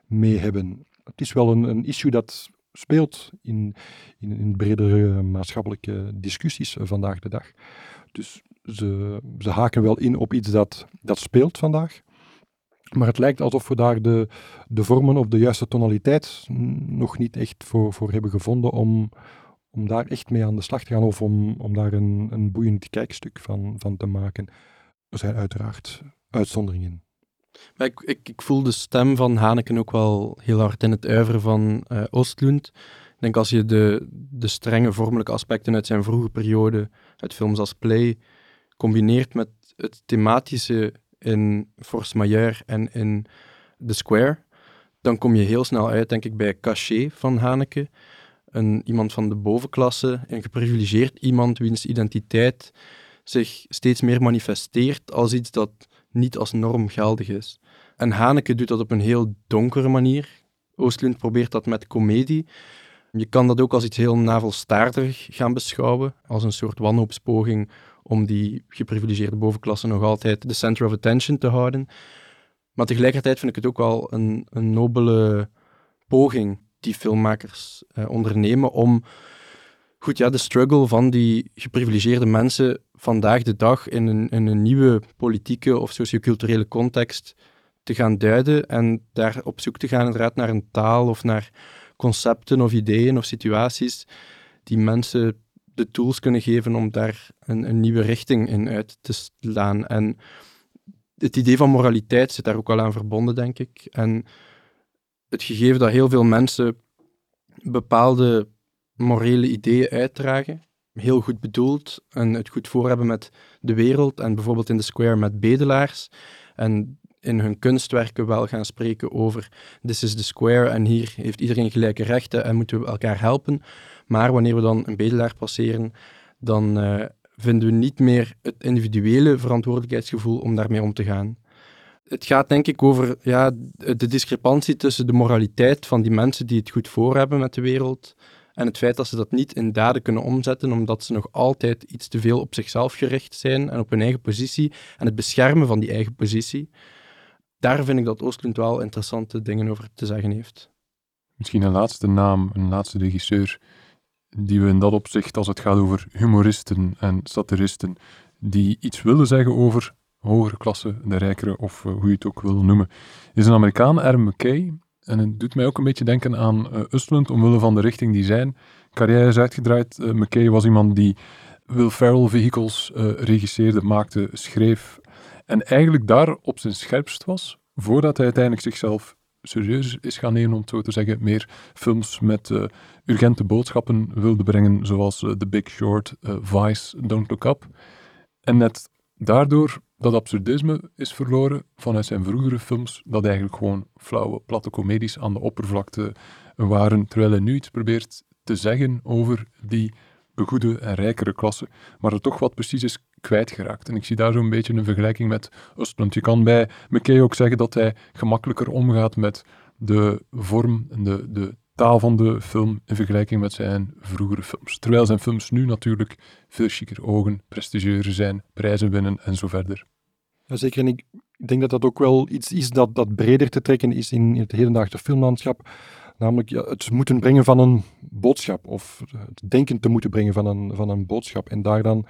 mee hebben. Het is wel een, een issue dat speelt in, in, in bredere maatschappelijke discussies vandaag de dag. Dus ze, ze haken wel in op iets dat, dat speelt vandaag. Maar het lijkt alsof we daar de, de vormen of de juiste tonaliteit nog niet echt voor, voor hebben gevonden om, om daar echt mee aan de slag te gaan of om, om daar een, een boeiend kijkstuk van, van te maken. Er zijn uiteraard uitzonderingen. Maar ik, ik, ik, voel de stem van Haneken ook wel heel hard in het uiveren van uh, Oostlund. Ik denk als je de, de strenge vormelijke aspecten uit zijn vroege periode, uit films als Play, combineert met het thematische in Force en in The Square, dan kom je heel snel uit, denk ik, bij Cachet van Haneke. Een, iemand van de bovenklasse, een geprivilegeerd iemand wiens identiteit zich steeds meer manifesteert als iets dat niet als norm geldig is. En Haneke doet dat op een heel donkere manier. Oostlund probeert dat met komedie. Je kan dat ook als iets heel navelstaardig gaan beschouwen, als een soort wanhoopspoging om die geprivilegeerde bovenklasse nog altijd de center of attention te houden. Maar tegelijkertijd vind ik het ook wel een, een nobele poging die filmmakers eh, ondernemen om goed, ja, de struggle van die geprivilegeerde mensen vandaag de dag in een, in een nieuwe politieke of socioculturele context te gaan duiden en daar op zoek te gaan inderdaad naar een taal of naar concepten of ideeën of situaties die mensen de tools kunnen geven om daar een, een nieuwe richting in uit te slaan. En het idee van moraliteit zit daar ook wel aan verbonden, denk ik. En het gegeven dat heel veel mensen bepaalde morele ideeën uitdragen, heel goed bedoeld en het goed voor hebben met de wereld en bijvoorbeeld in de Square met bedelaars en in hun kunstwerken wel gaan spreken over this is the square en hier heeft iedereen gelijke rechten en moeten we elkaar helpen. Maar wanneer we dan een bedelaar passeren, dan uh, vinden we niet meer het individuele verantwoordelijkheidsgevoel om daarmee om te gaan. Het gaat denk ik over ja, de discrepantie tussen de moraliteit van die mensen die het goed voor hebben met de wereld en het feit dat ze dat niet in daden kunnen omzetten, omdat ze nog altijd iets te veel op zichzelf gericht zijn en op hun eigen positie en het beschermen van die eigen positie. Daar vind ik dat Oostlund wel interessante dingen over te zeggen heeft. Misschien een laatste naam, een laatste regisseur die we in dat opzicht, als het gaat over humoristen en satiristen, die iets willen zeggen over hogere klasse, de rijkere, of uh, hoe je het ook wil noemen, is een Amerikaan, Aaron McKay. En het doet mij ook een beetje denken aan uh, omwille van de richting die zijn carrière is uitgedraaid. Uh, McKay was iemand die Will Ferrell vehicles regisseerde, maakte, schreef. En eigenlijk daar op zijn scherpst was, voordat hij uiteindelijk zichzelf serieus is gaan nemen, om het zo te zeggen, meer films met uh, urgente boodschappen wilde brengen, zoals uh, The Big Short, uh, Vice, Don't Look Up. En net daardoor dat absurdisme is verloren vanuit zijn vroegere films, dat eigenlijk gewoon flauwe, platte comedies aan de oppervlakte waren, terwijl hij nu iets probeert te zeggen over die begoede en rijkere klasse, maar er toch wat precies is kwijtgeraakt. En ik zie daar zo'n beetje een vergelijking met Oostblund. Je kan bij McKay ook zeggen dat hij gemakkelijker omgaat met de vorm en de, de taal van de film in vergelijking met zijn vroegere films. Terwijl zijn films nu natuurlijk veel chiquer ogen, prestigieuzer zijn, prijzen winnen en zo verder. Ja, zeker. En ik denk dat dat ook wel iets is dat, dat breder te trekken is in, het hedendaagse filmlandschap. Namelijk het moeten brengen van een boodschap, of het denken te moeten brengen van een, van een boodschap. En daar dan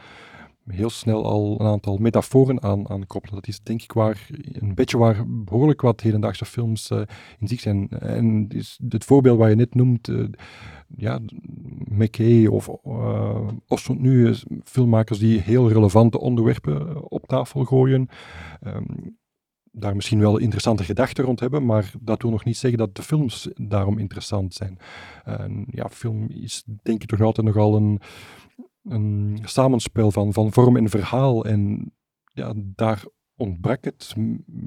heel snel al een aantal metaforen aan, aan koppelen. Dat is denk ik waar, een beetje waar behoorlijk wat hedendaagse films uh, in zich zijn. En is het voorbeeld waar je net noemt, uh, ja, McKay of uh, Ostrond nu, filmmakers die heel relevante onderwerpen op tafel gooien. Um, daar misschien wel interessante gedachten rond hebben, maar dat wil nog niet zeggen dat de films daarom interessant zijn. Ja, film is denk ik toch altijd nogal een, een samenspel van, van vorm en verhaal. En ja, daar ontbrak het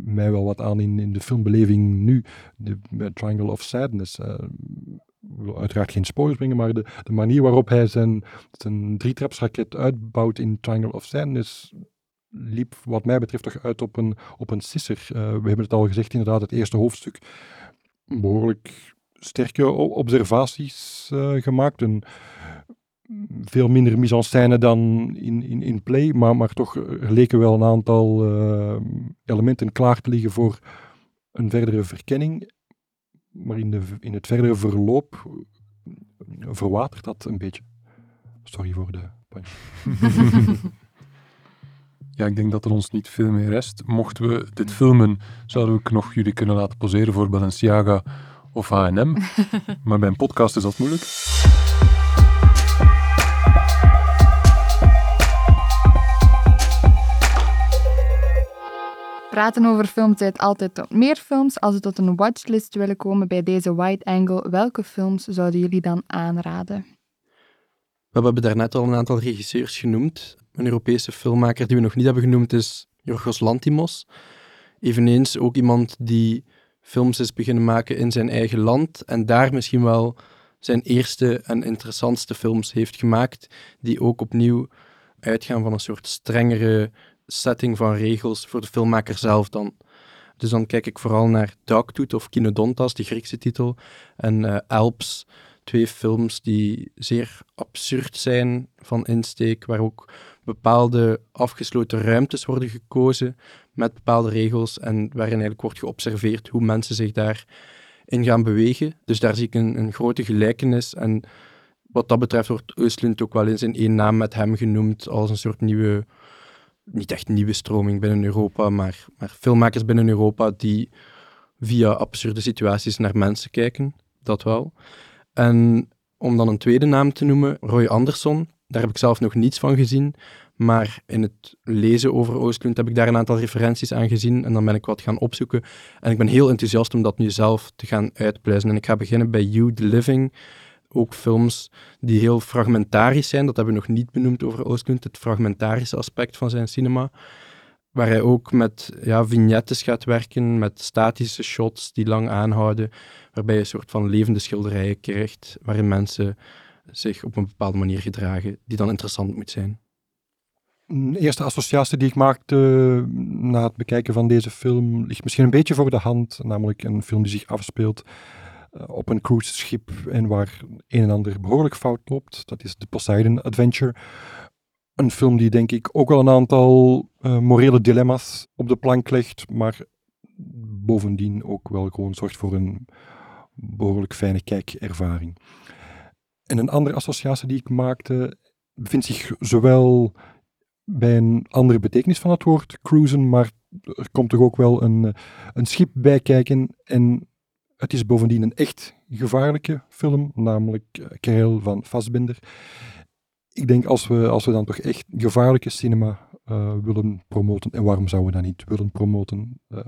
mij wel wat aan in, in de filmbeleving nu. De, Triangle of Sadness. Ik wil uiteraard geen spoilers brengen, maar de, de manier waarop hij zijn, zijn drietrapsraket uitbouwt in Triangle of Sadness liep wat mij betreft toch uit op een, op een sisser. Uh, we hebben het al gezegd, inderdaad, het eerste hoofdstuk behoorlijk sterke observaties gemaakt. En veel minder mise en scène dan in, in, in play, maar, maar toch leken wel een aantal uh, elementen klaar te liggen voor een verdere verkenning. Maar in, de, in het verdere verloop verwatert dat een beetje. Sorry voor de punch. Ja, ik denk dat er ons niet veel meer rest. Mochten we dit filmen, zouden we nog jullie kunnen laten poseren voor Balenciaga of H&M. maar bij een podcast is dat moeilijk. Praten over films leidt altijd tot meer films. Als we tot een watchlist willen komen bij deze wide angle, welke films zouden jullie dan aanraden? We hebben daarnet al een aantal regisseurs genoemd. Een Europese filmmaker die we nog niet hebben genoemd is Jorgos Lantimos. Eveneens ook iemand die films is beginnen maken in zijn eigen land en daar misschien wel zijn eerste en interessantste films heeft gemaakt, die ook opnieuw uitgaan van een soort strengere setting van regels voor de filmmaker zelf dan. Dus dan kijk ik vooral naar Dogtooth of Kinodontas, de Griekse titel, en uh, Alps, twee films die zeer absurd zijn van insteek, waar ook bepaalde afgesloten ruimtes worden gekozen met bepaalde regels en waarin eigenlijk wordt geobserveerd hoe mensen zich daarin gaan bewegen. Dus daar zie ik een, een grote gelijkenis en wat dat betreft wordt Östlund ook wel eens in één naam met hem genoemd als een soort nieuwe, niet echt nieuwe stroming binnen Europa, maar, maar filmmakers binnen Europa die via absurde situaties naar mensen kijken, dat wel. En om dan een tweede naam te noemen, Roy Anderson, daar heb ik zelf nog niets van gezien. Maar in het lezen over Oostlund heb ik daar een aantal referenties aan gezien en dan ben ik wat gaan opzoeken. En ik ben heel enthousiast om dat nu zelf te gaan uitpluizen. En ik ga beginnen bij You the Living. Ook films die heel fragmentarisch zijn. Dat hebben we nog niet benoemd over Oostlund, het fragmentarische aspect van zijn cinema. Waar hij ook met ja, vignettes gaat werken, met statische shots die lang aanhouden. Waarbij je een soort van levende schilderijen krijgt, waarin mensen zich op een bepaalde manier gedragen, die dan interessant moet zijn. Een eerste associatie die ik maakte na het bekijken van deze film ligt misschien een beetje voor de hand, namelijk een film die zich afspeelt op een cruiseschip en waar een en ander behoorlijk fout loopt. Dat is The Poseidon Adventure. Een film die denk ik ook wel een aantal uh, morele dilemma's op de plank legt, maar bovendien ook wel gewoon zorgt voor een behoorlijk fijne kijkervaring. En een andere associatie die ik maakte bevindt zich zowel bij een andere betekenis van het woord cruisen, maar er komt toch ook wel een, een schip bij kijken. En het is bovendien een echt gevaarlijke film, namelijk uh, Kerel van Fassbinder. Ik denk als we, als we dan toch echt gevaarlijke cinema uh, willen promoten, en waarom zouden we dat niet willen promoten, uh,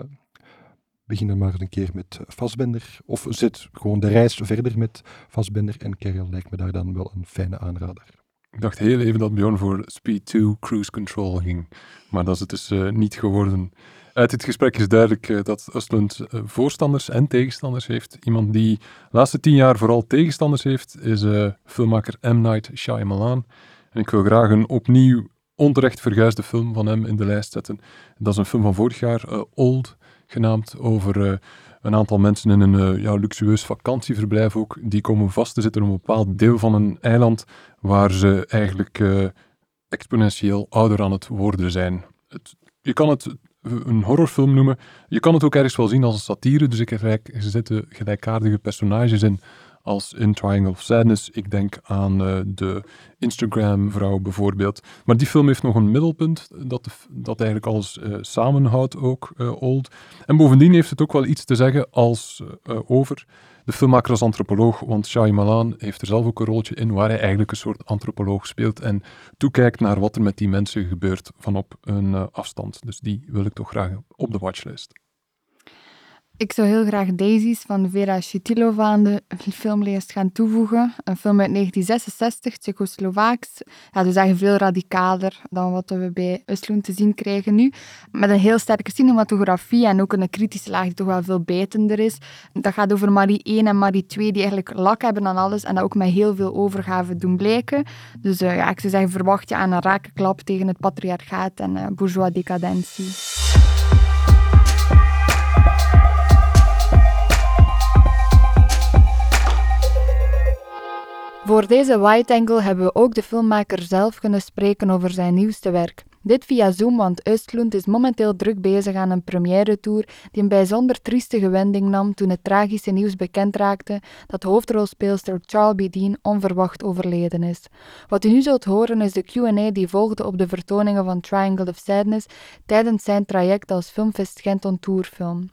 beginnen maar eens een keer met Fassbender. Of zet gewoon de reis verder met Fassbender en Kerel lijkt me daar dan wel een fijne aanrader. Ik dacht heel even dat Bjorn voor Speed 2 Cruise Control ging, maar dat is het dus niet geworden. Uit dit gesprek is duidelijk uh, dat Östlund uh, voorstanders en tegenstanders heeft. Iemand die de laatste tien jaar vooral tegenstanders heeft, is filmmaker M. Night Shyamalan. En ik wil graag een opnieuw onterecht verguisde film van hem in de lijst zetten. Dat is een film van vorig jaar, Old, genaamd over een aantal mensen in een luxueus vakantieverblijf ook, die komen vast te zitten op een bepaald deel van een eiland waar ze eigenlijk exponentieel ouder aan het worden zijn. Je kan het een horrorfilm noemen. Je kan het ook ergens wel zien als een satire, dus ik er zitten gelijkaardige personages in als in Triangle of Sadness. Ik denk aan uh, de Instagram-vrouw bijvoorbeeld. Maar die film heeft nog een middelpunt dat, dat eigenlijk alles uh, samenhoudt ook, uh, Old. En bovendien heeft het ook wel iets te zeggen als, over de filmmaker als antropoloog, want Shyamalan heeft er zelf ook een rolletje in waar hij eigenlijk een soort antropoloog speelt en toekijkt naar wat er met die mensen gebeurt van op een afstand. Dus die wil ik toch graag op de watchlist. Ik zou heel graag Daisies van Vera Shitilova aan de filmlijst gaan toevoegen. Een film uit 1966, Tsjechoslovaaks. Ja, dus eigenlijk veel radicaler dan wat we bij Östlund te zien krijgen nu. Met een heel sterke cinematografie en ook een kritische laag die toch wel veel bijtender is. Dat gaat over Marie 1 en Marie 2 die eigenlijk lak hebben aan alles en dat ook met heel veel overgave doen blijken. Dus uh, ja, ik zou zeggen, verwacht je aan een rakenklap tegen het patriarchaat en uh, bourgeois decadentie. Voor deze White Angle hebben we ook de filmmaker zelf kunnen spreken over zijn nieuwste werk. Dit via Zoom, want Östlund is momenteel druk bezig aan een première-tour die een bijzonder triestige wending nam toen het tragische nieuws bekend raakte dat hoofdrolspeelster Charlie. Dean onverwacht overleden is. Wat u nu zult horen is de Q&A die volgde op de vertoningen van Triangle of Sadness tijdens zijn traject als Filmfest Gent on Tourfilm.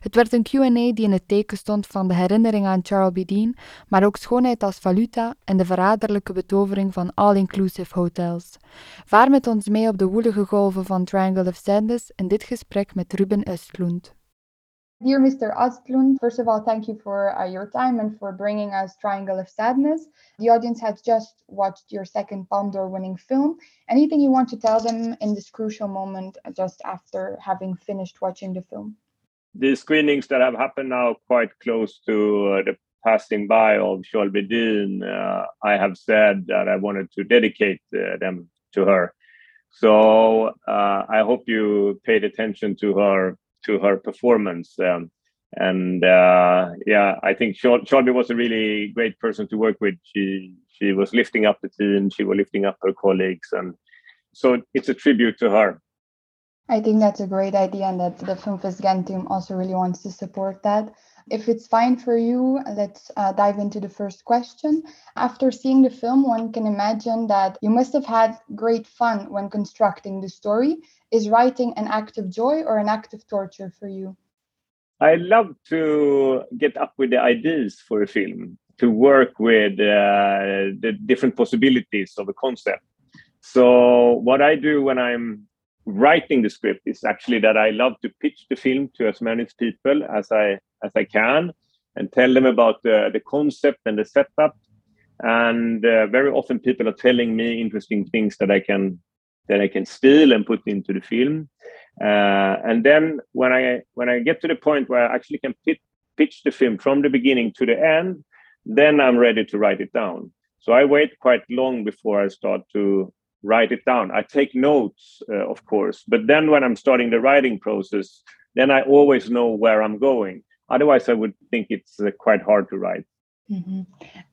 Het werd een Q&A die in het teken stond van de herinnering aan Charles B. Dean, maar ook schoonheid als valuta en de verraderlijke betovering van all-inclusive hotels. Vaar met ons mee op de woelige golven van Triangle of Sadness in dit gesprek met Ruben Östlund. Dear Mr. Östlund, first of all, thank you for uh, your time and for bringing us Triangle of Sadness. The audience has just watched your second Palme d'Or winning film. Anything you want to tell them in this crucial moment just after having finished watching the film? The screenings that have happened now quite close to uh, the passing by of Charles Bedin, uh, I have said that I wanted to dedicate uh, them to her. So I hope you paid attention to her to her performance. Um, and uh, yeah, I think Charlie was a really great person to work with. She she was lifting up the team, she was lifting up her colleagues, and so it's a tribute to her. I think that's a great idea, and that the Filmfest Ghent team also really wants to support that. If it's fine for you, let's uh, dive into the first question. After seeing the film, one can imagine that you must have had great fun when constructing the story. Is writing an act of joy or an act of torture for you? I love to get up with the ideas for a film, to work with uh, the different possibilities of a concept. So, what I do when I'm writing the script is actually that I love to pitch the film to as many people as I as I can and tell them about the, the concept and the setup. And uh, very often people are telling me interesting things that I can that I can steal and put into the film. Uh, and then when I when I get to the point where I actually can pit, pitch the film from the beginning to the end, then I'm ready to write it down. So I wait quite long before I start to write it down. I take notes, uh, of course, but then when I'm starting the writing process, then I always know where I'm going. Otherwise, I would think it's uh, quite hard to write. Mm-hmm.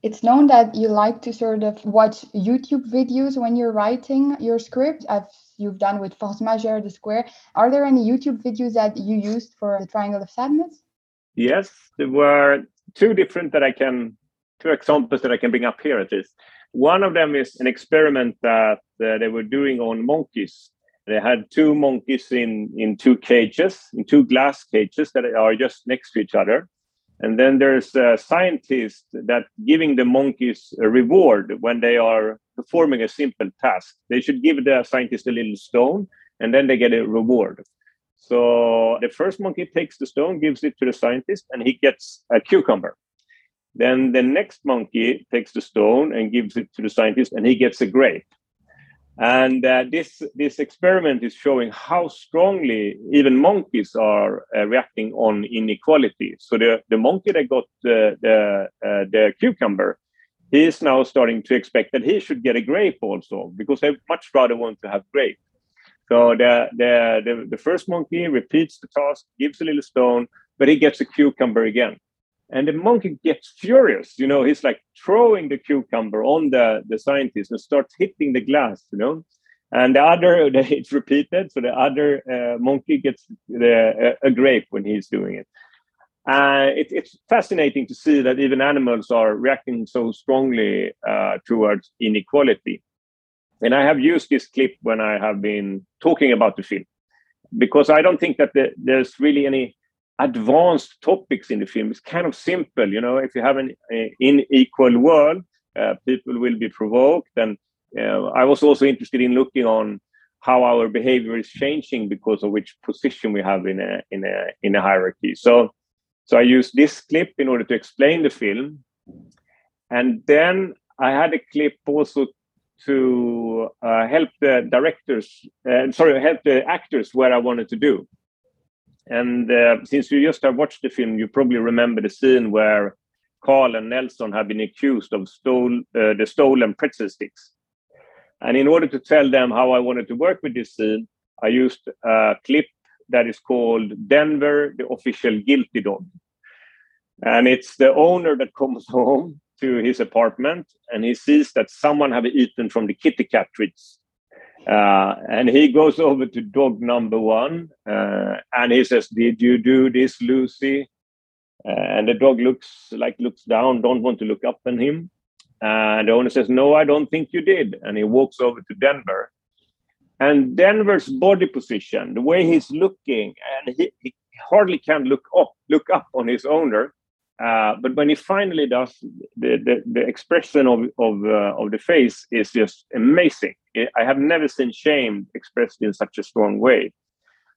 It's known that you like to sort of watch YouTube videos when you're writing your script, as you've done with Force Majeure, The Square. Are there any YouTube videos that you used for the Triangle of Sadness? Yes, there were two different that I can, two examples that I can bring up here at least. One of them is an experiment that uh, they were doing on monkeys. They had two monkeys in, in two cages, in two glass cages that are just next to each other. And then there's a scientist that giving the monkeys a reward when they are performing a simple task. They should give the scientist a little stone and then they get a reward. So the first monkey takes the stone, gives it to the scientist, and he gets a cucumber. Then the next monkey takes the stone and gives it to the scientist, and he gets a grape. And uh, this this experiment is showing how strongly even monkeys are uh, reacting on inequality. So the, the monkey that got the the, uh, the cucumber, he is now starting to expect that he should get a grape also because they much rather want to have grape. So the, the the the first monkey repeats the task, gives a little stone, but he gets a cucumber again and the monkey gets furious you know he's like throwing the cucumber on the the scientist and starts hitting the glass you know? And the other it's repeated so the other uh, monkey gets the, a, grape when he's doing it. Uh, it, it's fascinating to see that even animals are reacting so strongly uh, towards inequality. And i have used this clip when i have been talking about the film because i don't think that the, there's really any advanced topics in the film. It's kind of simple, you know. If you have an unequal world, uh, people will be provoked. And uh, I was also interested in looking on how our behavior is changing because of which position we have in a in a in a hierarchy. So So I used this clip in order to explain the film. And then I had a clip also to uh, help the directors, uh, sorry, help the actors where I wanted to do. And uh, since you just have watched the film, you probably remember the scene where Carl and Nelson have been accused of stole, uh, the stolen pretzel sticks. And in order to tell them how I wanted to work with this scene, I used a clip that is called Denver, the official guilty dog. And it's the owner that comes home to his apartment and he sees that someone have eaten from the kitty cat treats. Uh, and he goes over to dog number one uh, and he says, Did you do this, Lucy? Uh, and the dog looks like looks down, don't want to look up at him. And the owner says, No, I don't think you did. And he walks over to Denver. And Denver's body position, the way he's looking, and he, he hardly can look up, look up on his owner. Uh, but when he finally does, the the, the expression of of uh, of the face is just amazing. I have never seen shame expressed in such a strong way.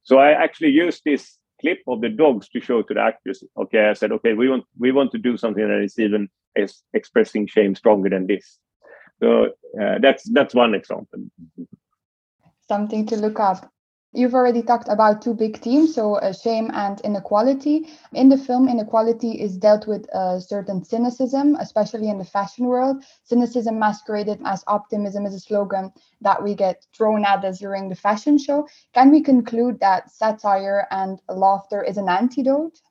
So I actually used this clip of the dogs to show to the actors. Okay, I said, okay, we want we want to do something that is even is expressing shame stronger than this. So uh, that's that's one example. Something to look up. You've already talked about two big themes, so uh, shame and inequality. In the film, inequality is dealt with a certain cynicism, especially in the fashion world. Cynicism masqueraded as optimism is a slogan that we get thrown at us during the fashion show. Can we conclude that satire and laughter is an antidote?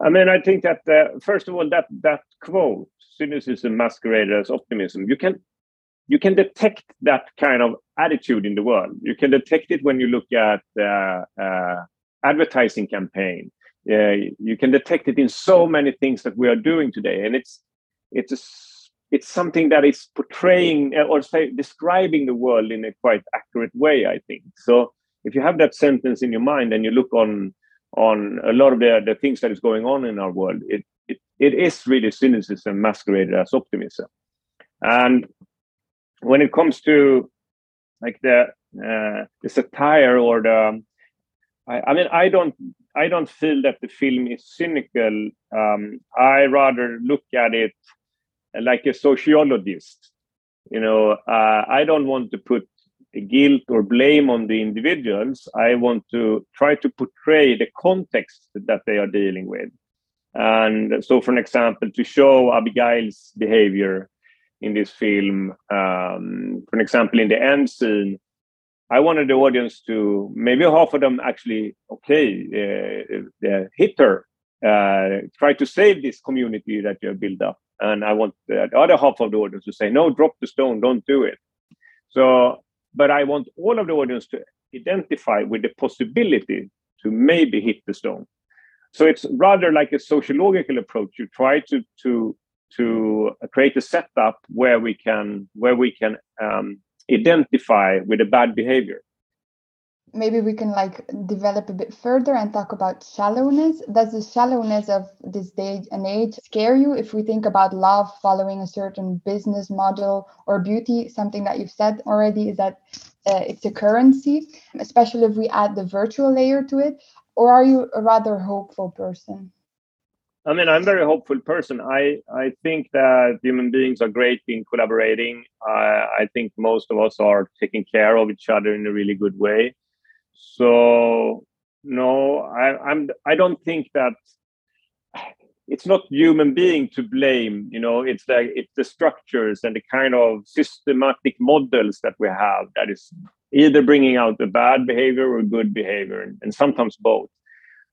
I mean, I think that uh, first of all, that that quote, cynicism masqueraded as optimism, you can you can detect that kind of attitude in the world. You can detect it when you look at uh, uh, advertising campaign. Uh, you can detect it in so many things that we are doing today, and it's it's a, it's something that is portraying uh, or say describing the world in a quite accurate way. I think so. If you have that sentence in your mind and you look on on a lot of the, the things that is going on in our world, it, it, it is really cynicism masqueraded as optimism. And when it comes to like the uh, the satire or the I, I, mean I don't I don't feel that the film is cynical. Um, I rather look at it like a sociologist. You know, uh, I don't want to put guilt or blame on the individuals. I want to try to portray the context that they are dealing with. And so, for an example, to show Abigail's behavior in this film. Um, for example, in the end scene, I wanted the audience to maybe half of them actually okay uh, uh, hit her, uh, try to save this community that you have built up, and I want the other half of the audience to say no, drop the stone, don't do it. So, but I want all of the audience to identify with the possibility to maybe hit the stone. So it's rather like a sociological approach. You try to to to create a setup where we can where we can um, identify with the bad behavior. Maybe we can like develop a bit further and talk about shallowness. Does the shallowness of this day and age scare you? If we think about love following a certain business model or beauty something that you've said already is that uh, it's a currency especially if we add the virtual layer to it. Or are you a rather hopeful person I mean, I'm a very hopeful person. I, I think that human beings are great in collaborating. I, I think most of us are taking care of each other in a really good way. So no, I, I'm I don't think that it's not human being to blame. You know, it's like it's the structures and the kind of systematic models that we have that is either bringing out the bad behavior or good behavior, and sometimes both.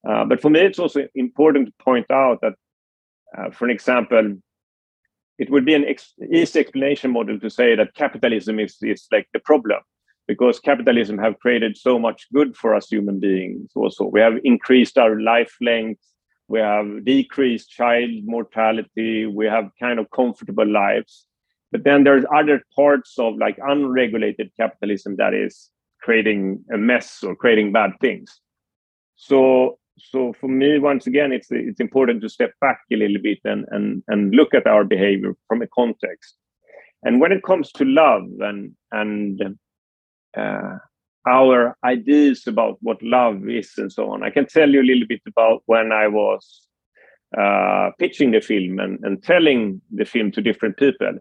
Uh, but for me, it's also important to point out that, uh, for an example, it would be an ex- easy explanation model to say that capitalism is, is like the problem because capitalism have created so much good for us human beings also. We have increased our life length we have decreased child mortality we have kind of comfortable lives. But then there's other parts of like unregulated capitalism that is creating a mess or creating bad things. So so for me once again it's it's important to step back a little bit and and and look at our behavior from a context and when it comes to love and and uh, our ideas about what love is and so on i can tell you a little bit about when i was uh, pitching the film and, and telling the film to different people.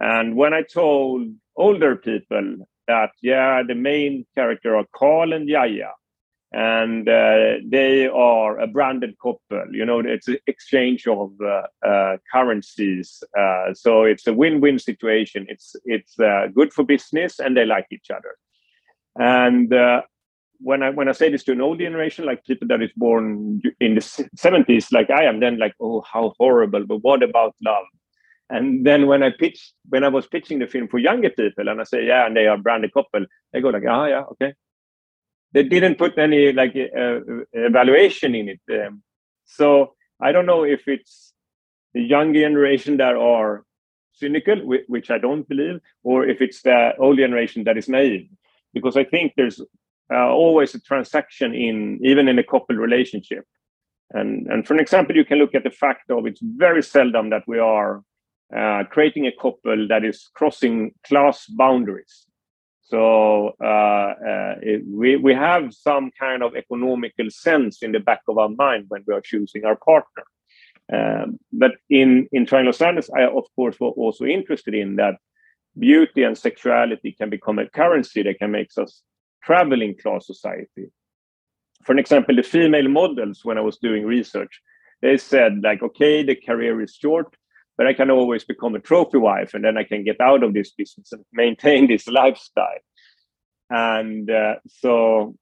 And when I told older people that, yeah, the main character are Carl and Yaya, and uh, they are a branded couple. You know, it's an exchange of uh, uh, currencies, uh, so it's a win-win situation. It's it's uh, good for business, and they like each other. And uh, when I when I say this to an old generation, like people that is born in the seventies, like I am, then like, oh, how horrible! But what about love? And then when I pitch, when I was pitching the film for younger people, and I say, yeah, and they are branded couple, they go like, ah, yeah, okay, they didn't put any like uh, evaluation in it. Um, so I don't know if it's the young generation that are cynical, which I don't believe, or if it's the old generation that is naive. Because I think there's uh, always a transaction in even in a couple relationship. And and for an example, you can look at the fact of it's very seldom that we are uh, creating a couple that is crossing class boundaries. So uh, uh, it, we, we have some kind of economical sense in the back of our mind when we are choosing our partner. Um, but in, in Triangle Sadness, I, of course, was also interested in that beauty and sexuality can become a currency that can make us travel in class society. For an example, the female models, when I was doing research, they said, like, okay, the career is short, but I can always become a trophy wife and then I can get out of this business and maintain this lifestyle. And uh, so,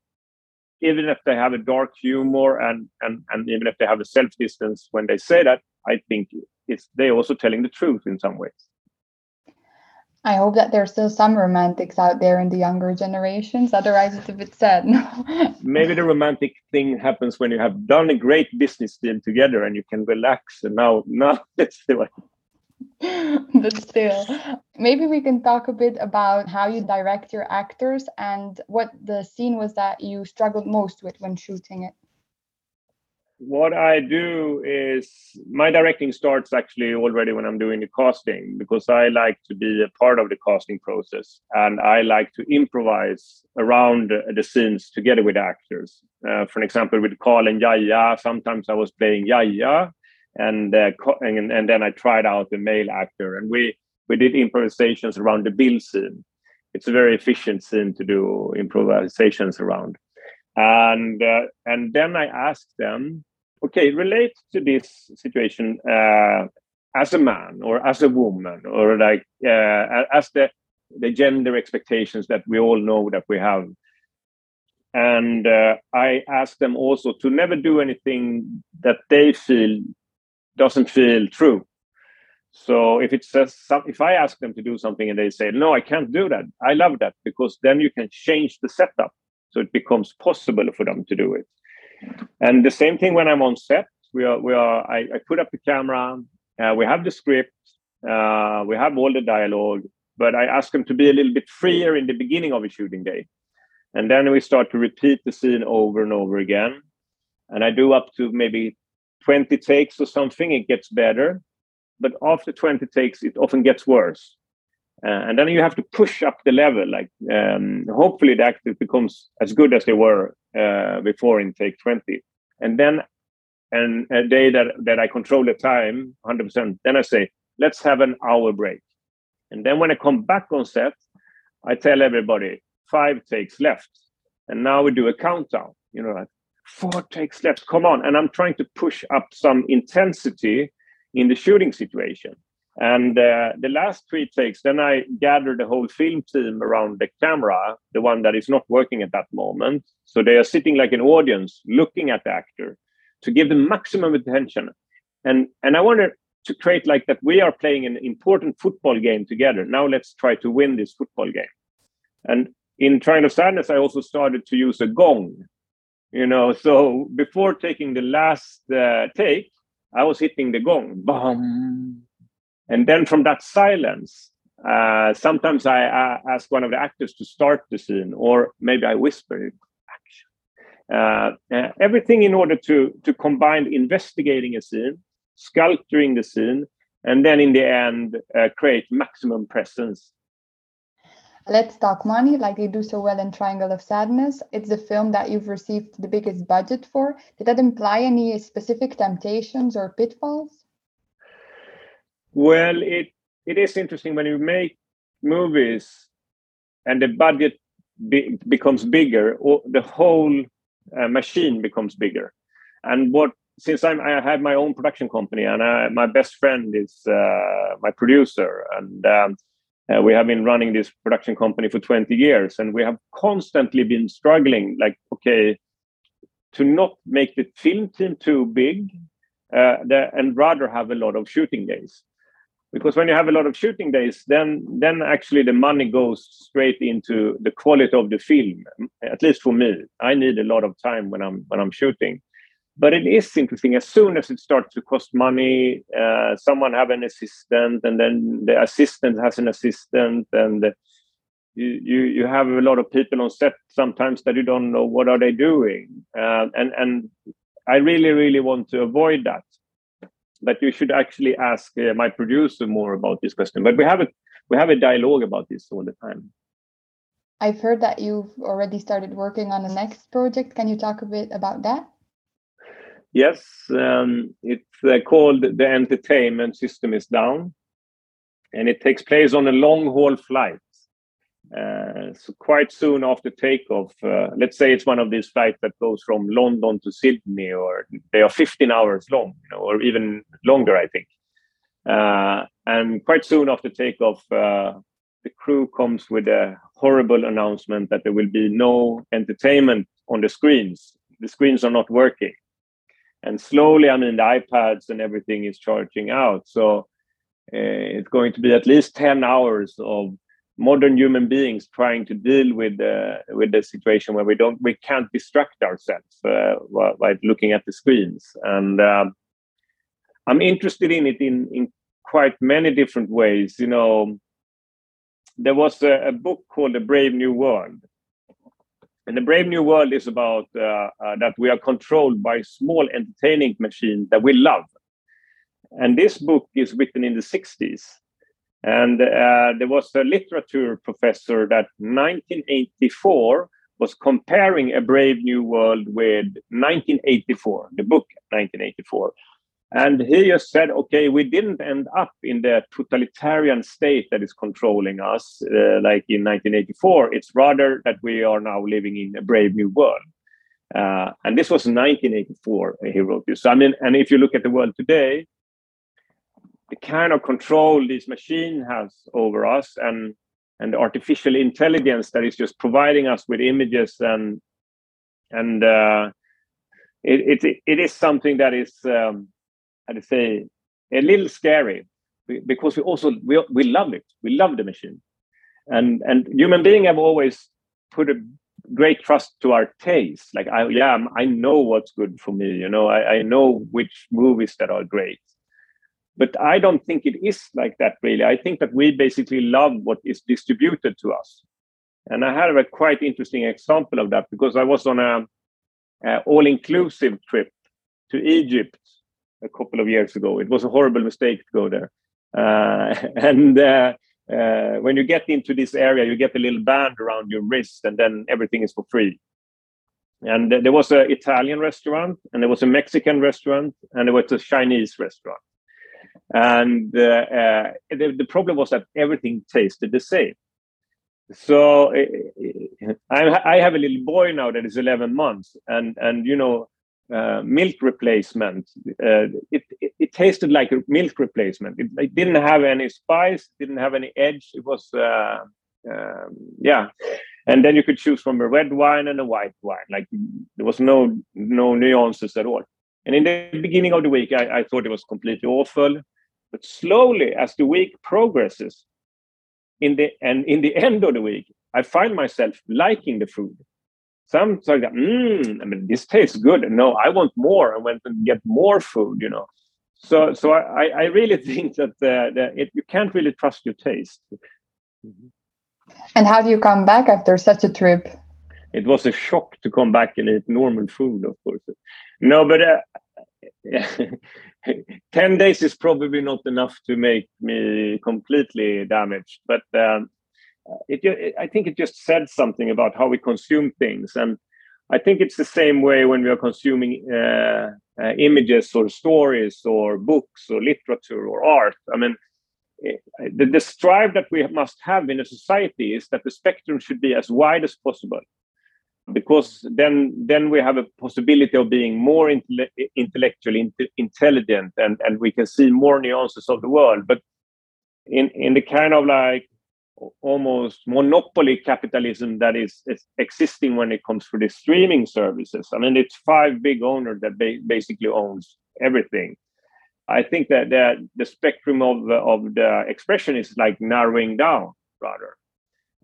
even if they have a dark humor and, and, and even if they have a self distance when they say that, I think it's they're also telling the truth in some ways. I hope that there's still some romantics out there in the younger generations. Otherwise, it's a bit sad. Maybe the romantic thing happens when you have done a great business deal together and you can relax. And now, now let's do it. but still, maybe we can talk a bit about how you direct your actors and what the scene was that you struggled most with when shooting it what I do is my directing starts actually already when I'm doing the casting because I like to be a part of the casting process and I like to improvise around the scenes together with actors. Uh, for example, with Carl and Yaya, sometimes I was playing Yaya and, uh, and and then I tried out the male actor and we we did improvisations around the bill scene. It's a very efficient scene to do improvisations around and uh, and then I asked them okay, relate to this situation uh, as a man or as a woman or like uh, as the the gender expectations that we all know that we have. And uh, I ask them also to never do anything that they feel doesn't feel true. So if it says some, if I ask them to do something and they say no, I can't do that, I love that because then you can change the setup so it becomes possible for them to do it. And the same thing when I'm on set. We are, we are. I, I put up the camera. Uh, we have the script. Uh, we have all the dialogue. But I ask them to be a little bit freer in the beginning of a shooting day, and then we start to repeat the scene over and over again. And I do up to maybe 20 takes or something. It gets better, but after 20 takes, it often gets worse. Uh, and then you have to push up the level. Like um, hopefully the actor becomes as good as they were uh, before in take 20. And then and a day that, that I control the time 100%, then I say, let's have an hour break. And then when I come back on set, I tell everybody five takes left. And now we do a countdown, you know, like four takes left, come on. And I'm trying to push up some intensity in the shooting situation. And uh, the last three takes, then I gather the whole film team around the camera, the one that is not working at that moment. So they are sitting like an audience looking at the actor to give them maximum attention. And, and I wanted to create like that we are playing an important football game together. Now let's try to win this football game. And in Triangle of Sadness, I also started to use a gong. You know, so before taking the last uh, take, I was hitting the gong. Bam, and then from that silence, uh, sometimes I, I, ask one of the actors to start the scene, or maybe I whisper action. Uh, uh, everything in order to to combine investigating a scene, sculpturing the scene, and then in the end uh, create maximum presence. Let's Talk Money, like they do so well in Triangle of Sadness. It's the film that you've received the biggest budget for. Did that imply any specific temptations or pitfalls? Well, it it is interesting when you make movies and the budget be, becomes bigger, or the whole uh, machine becomes bigger. And what since I'm, I have my own production company, and I, my best friend is uh, my producer, and um, uh, we have been running this production company for 20 years, and we have constantly been struggling. Like, okay, to not make the film team too big, uh, the, and rather have a lot of shooting days because when you have a lot of shooting days then then actually the money goes straight into the quality of the film at least for me. I need a lot of time when i'm when i'm shooting. But it is interesting as soon as it starts to cost money uh, someone have an assistant and then the assistant has an assistant and you, you you have a lot of people on set sometimes that you don't know what are they doing. Uh, and and i really really want to avoid that but you should actually ask uh, my producer more about this question. But we have a we have a dialogue about this all the time. I've heard that you've already started working on the next project. Can you talk a bit about that? Yes, um, it's uh, called The Entertainment System is Down, and it takes place on a long haul flight. Uh, so quite soon after takeoff, uh, let's say it's one of these flights that goes from London to Sydney, or they are 15 hours long, you know, or even longer, I think. Uh, and quite soon after takeoff, uh, the crew comes with a horrible announcement that there will be no entertainment on the screens. The screens are not working, and slowly, I mean, the iPads and everything is charging out. So uh, it's going to be at least 10 hours of modern human beings trying to deal with the with the situation where we don't we can't distract ourselves uh, while, looking at the screens. And um, i'm interested in it in in quite many different ways. You know there was a, a book called the brave new world. And the brave new world is about uh, uh, that we are controlled by small entertaining machines that we love. And this book is written in the 60s and uh, there was a literature professor that 1984 was comparing A Brave New World with 1984, the book 1984. And he just said, okay, we didn't end up in the totalitarian state that is controlling us uh, like in 1984. It's rather that we are now living in a brave new world. Uh, and this was 1984, he wrote this. So, I mean, and if you look at the world today, the kind of control this machine has over us and and artificial intelligence that is just providing us with images and and uh, it, it it is something that is um, to say a little scary because we also we, we love it. We love the machine. And and human being have always put a great trust to our taste. Like i yeah i know what's good for me you know? I, I know which movies that are great but I don't think it is like that really. I think that we basically love what is distributed to us. And I had a quite interesting example of that because I was on a, a all-inclusive trip to Egypt a couple of years ago. It was a horrible mistake to go there. Uh, and uh, uh, when you get into this area, you get a little band around your wrist, and then everything is for free. And there was an Italian restaurant, and there was a Mexican restaurant, and there was a Chinese restaurant and uh, uh, the, the problem was that everything tasted the same. So uh, I, I, have a little boy now that is 11 months and and you know uh, milk replacement uh, it, it, it, tasted like a milk replacement. It, it, didn't have any spice didn't have any edge. It was uh, um, yeah. And then you could choose from a red wine and a white wine. Like there was no no nuances at all. And in the beginning of the week, I, I thought it was completely awful. But slowly, as the week progresses, in the and in the end of the week, I find myself liking the food. Sometimes I go, mm, I mean, this tastes good. No, I want more. I want to get more food. You know, so so I I really think that the, the it, you can't really trust your taste. And how do you come back after such a trip? It was a shock to come back and eat normal food, of course. No, but uh, 10 days is probably not enough to make me completely damaged but um, it, it, I think it just said something about how we consume things, and I think it's the same way when we are consuming uh, uh, images or stories or books or literature or art. I mean, eh, the, the strive that we must have in a society is that the spectrum should be as wide as possible because then then we have a possibility of being more intele- intellectually intelligent and and we can see more nuances of the world but in in the kind of like almost monopoly capitalism that is, is, existing when it comes to the streaming services. I mean, it's five big owners that ba- basically owns everything. I think that the, the spectrum of, of the expression is like narrowing down rather.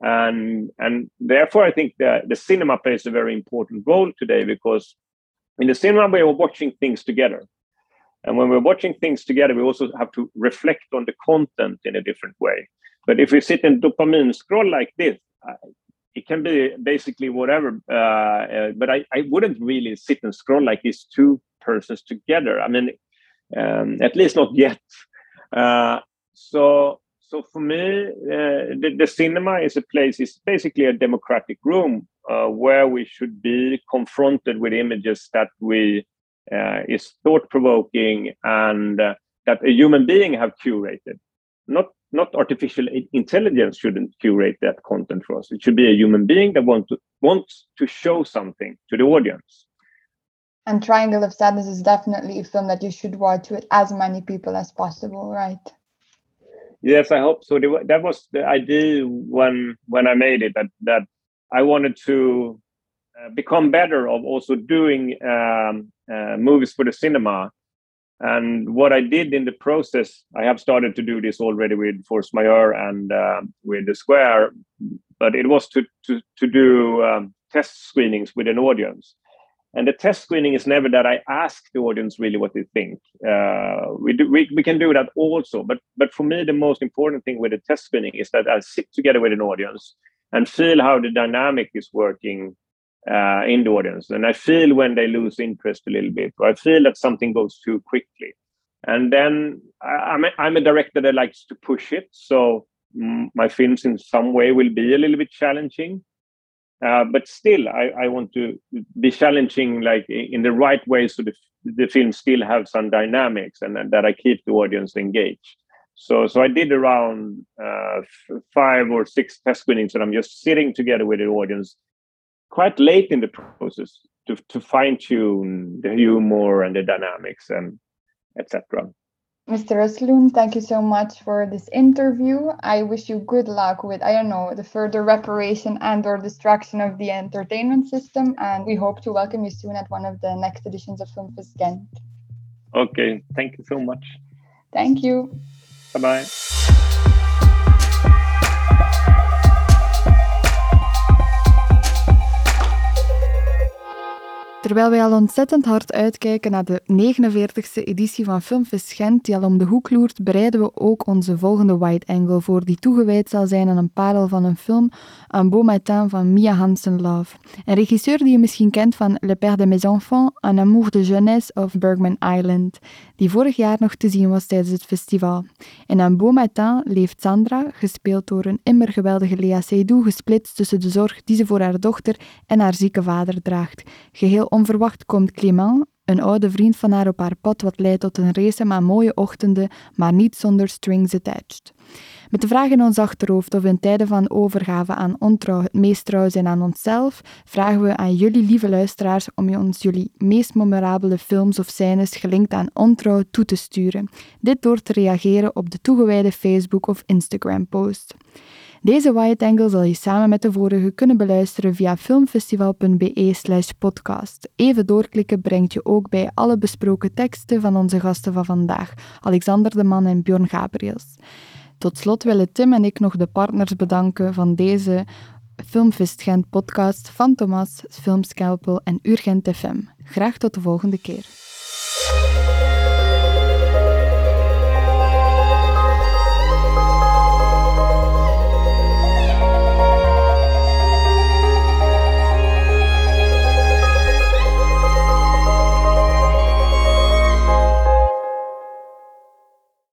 And, and therefore, I think that the cinema plays a very important role today because in the cinema, we are watching things together. And when we're watching things together, we also have to reflect on the content in a different way. But if we sit and dopamine scroll like this, it can be basically whatever. Uh, uh, but I, I wouldn't really sit and scroll like these two persons together. I mean, um, at least not yet. Uh, so, so for me, uh, the, the, cinema is a place. It's basically a democratic room uh, where we should be confronted with images that we is thought provoking and that a human being have curated, not not artificial intelligence shouldn't curate that content for us. It should be a human being that want to, wants to show something to the audience. And Triangle of Sadness is definitely a film that you should watch with as many people as possible, right? Yes, I hope so. That was the idea when when I made it. That that I wanted to uh, become better of also doing um, uh, movies for the cinema and what I did in the process, I have started to do this already with Force Majeure and uh, with the Square, but it was to to to do um, test screenings with an audience. And the test screening is never that I ask the audience really what they think. Uh, we do we, we can do that also, but but for me the most important thing with the test screening is that I sit together with an audience and feel how the dynamic is working uh, in the audience. And I feel when they lose interest a little bit, or I feel that something goes too quickly. And then I, am a, I'm a director that likes to push it. So my films in some way will be a little bit challenging. Uh, but still, I, I want to be challenging like in the right way so the, the film still have some dynamics and, and that I keep the audience engaged. So, so I did around uh, five or six test screenings, and I'm just sitting together with the audience quite late in the process to, to fine tune the humor and the dynamics and etc. Mr. Östlund, thank you so much for this interview. I wish you good luck with, I don't know, the further reparation and or destruction of the entertainment system. And we hope to welcome you soon at one of the next editions of Filmfest Ghent. Okay, thank you so much. Thank you. Bye-bye. Terwijl wij al ontzettend hard uitkijken naar de 49e editie van Filmfest Gent, die al om de hoek loert, bereiden we ook onze volgende Wide Angle voor, die toegewijd zal zijn aan een parel van een film, Un beau matin van Mia Hansen-Love. Een regisseur die je misschien kent van Le Père de mes enfants, Un amour de jeunesse of Bergman Island, die vorig jaar nog te zien was tijdens het festival. In Un beau matin leeft Sandra, gespeeld door een immer geweldige Lea Seydoux, gesplitst tussen de zorg die ze voor haar dochter en haar zieke vader draagt. Geheel Onverwacht komt Clément, een oude vriend van haar, op haar pad, wat leidt tot een race aan mooie ochtenden, maar niet zonder strings attached. Met de vraag in ons achterhoofd of in tijden van overgave aan ontrouw het meest trouw zijn aan onszelf, vragen we aan jullie lieve luisteraars om ons jullie meest memorabele films of scènes gelinkt aan ontrouw toe te sturen. Dit door te reageren op de toegewijde Facebook- of Instagram-post. Deze Wide Angle zal je samen met de vorige kunnen beluisteren via filmfestival.be slash podcast. Even doorklikken brengt je ook bij alle besproken teksten van onze gasten van vandaag, Alexander de Man en Bjorn Gabriels. Tot slot willen Tim en ik nog de partners bedanken van deze Filmfest Gent podcast van Thomas, Filmscalpel en Urgent FM. Graag tot de volgende keer.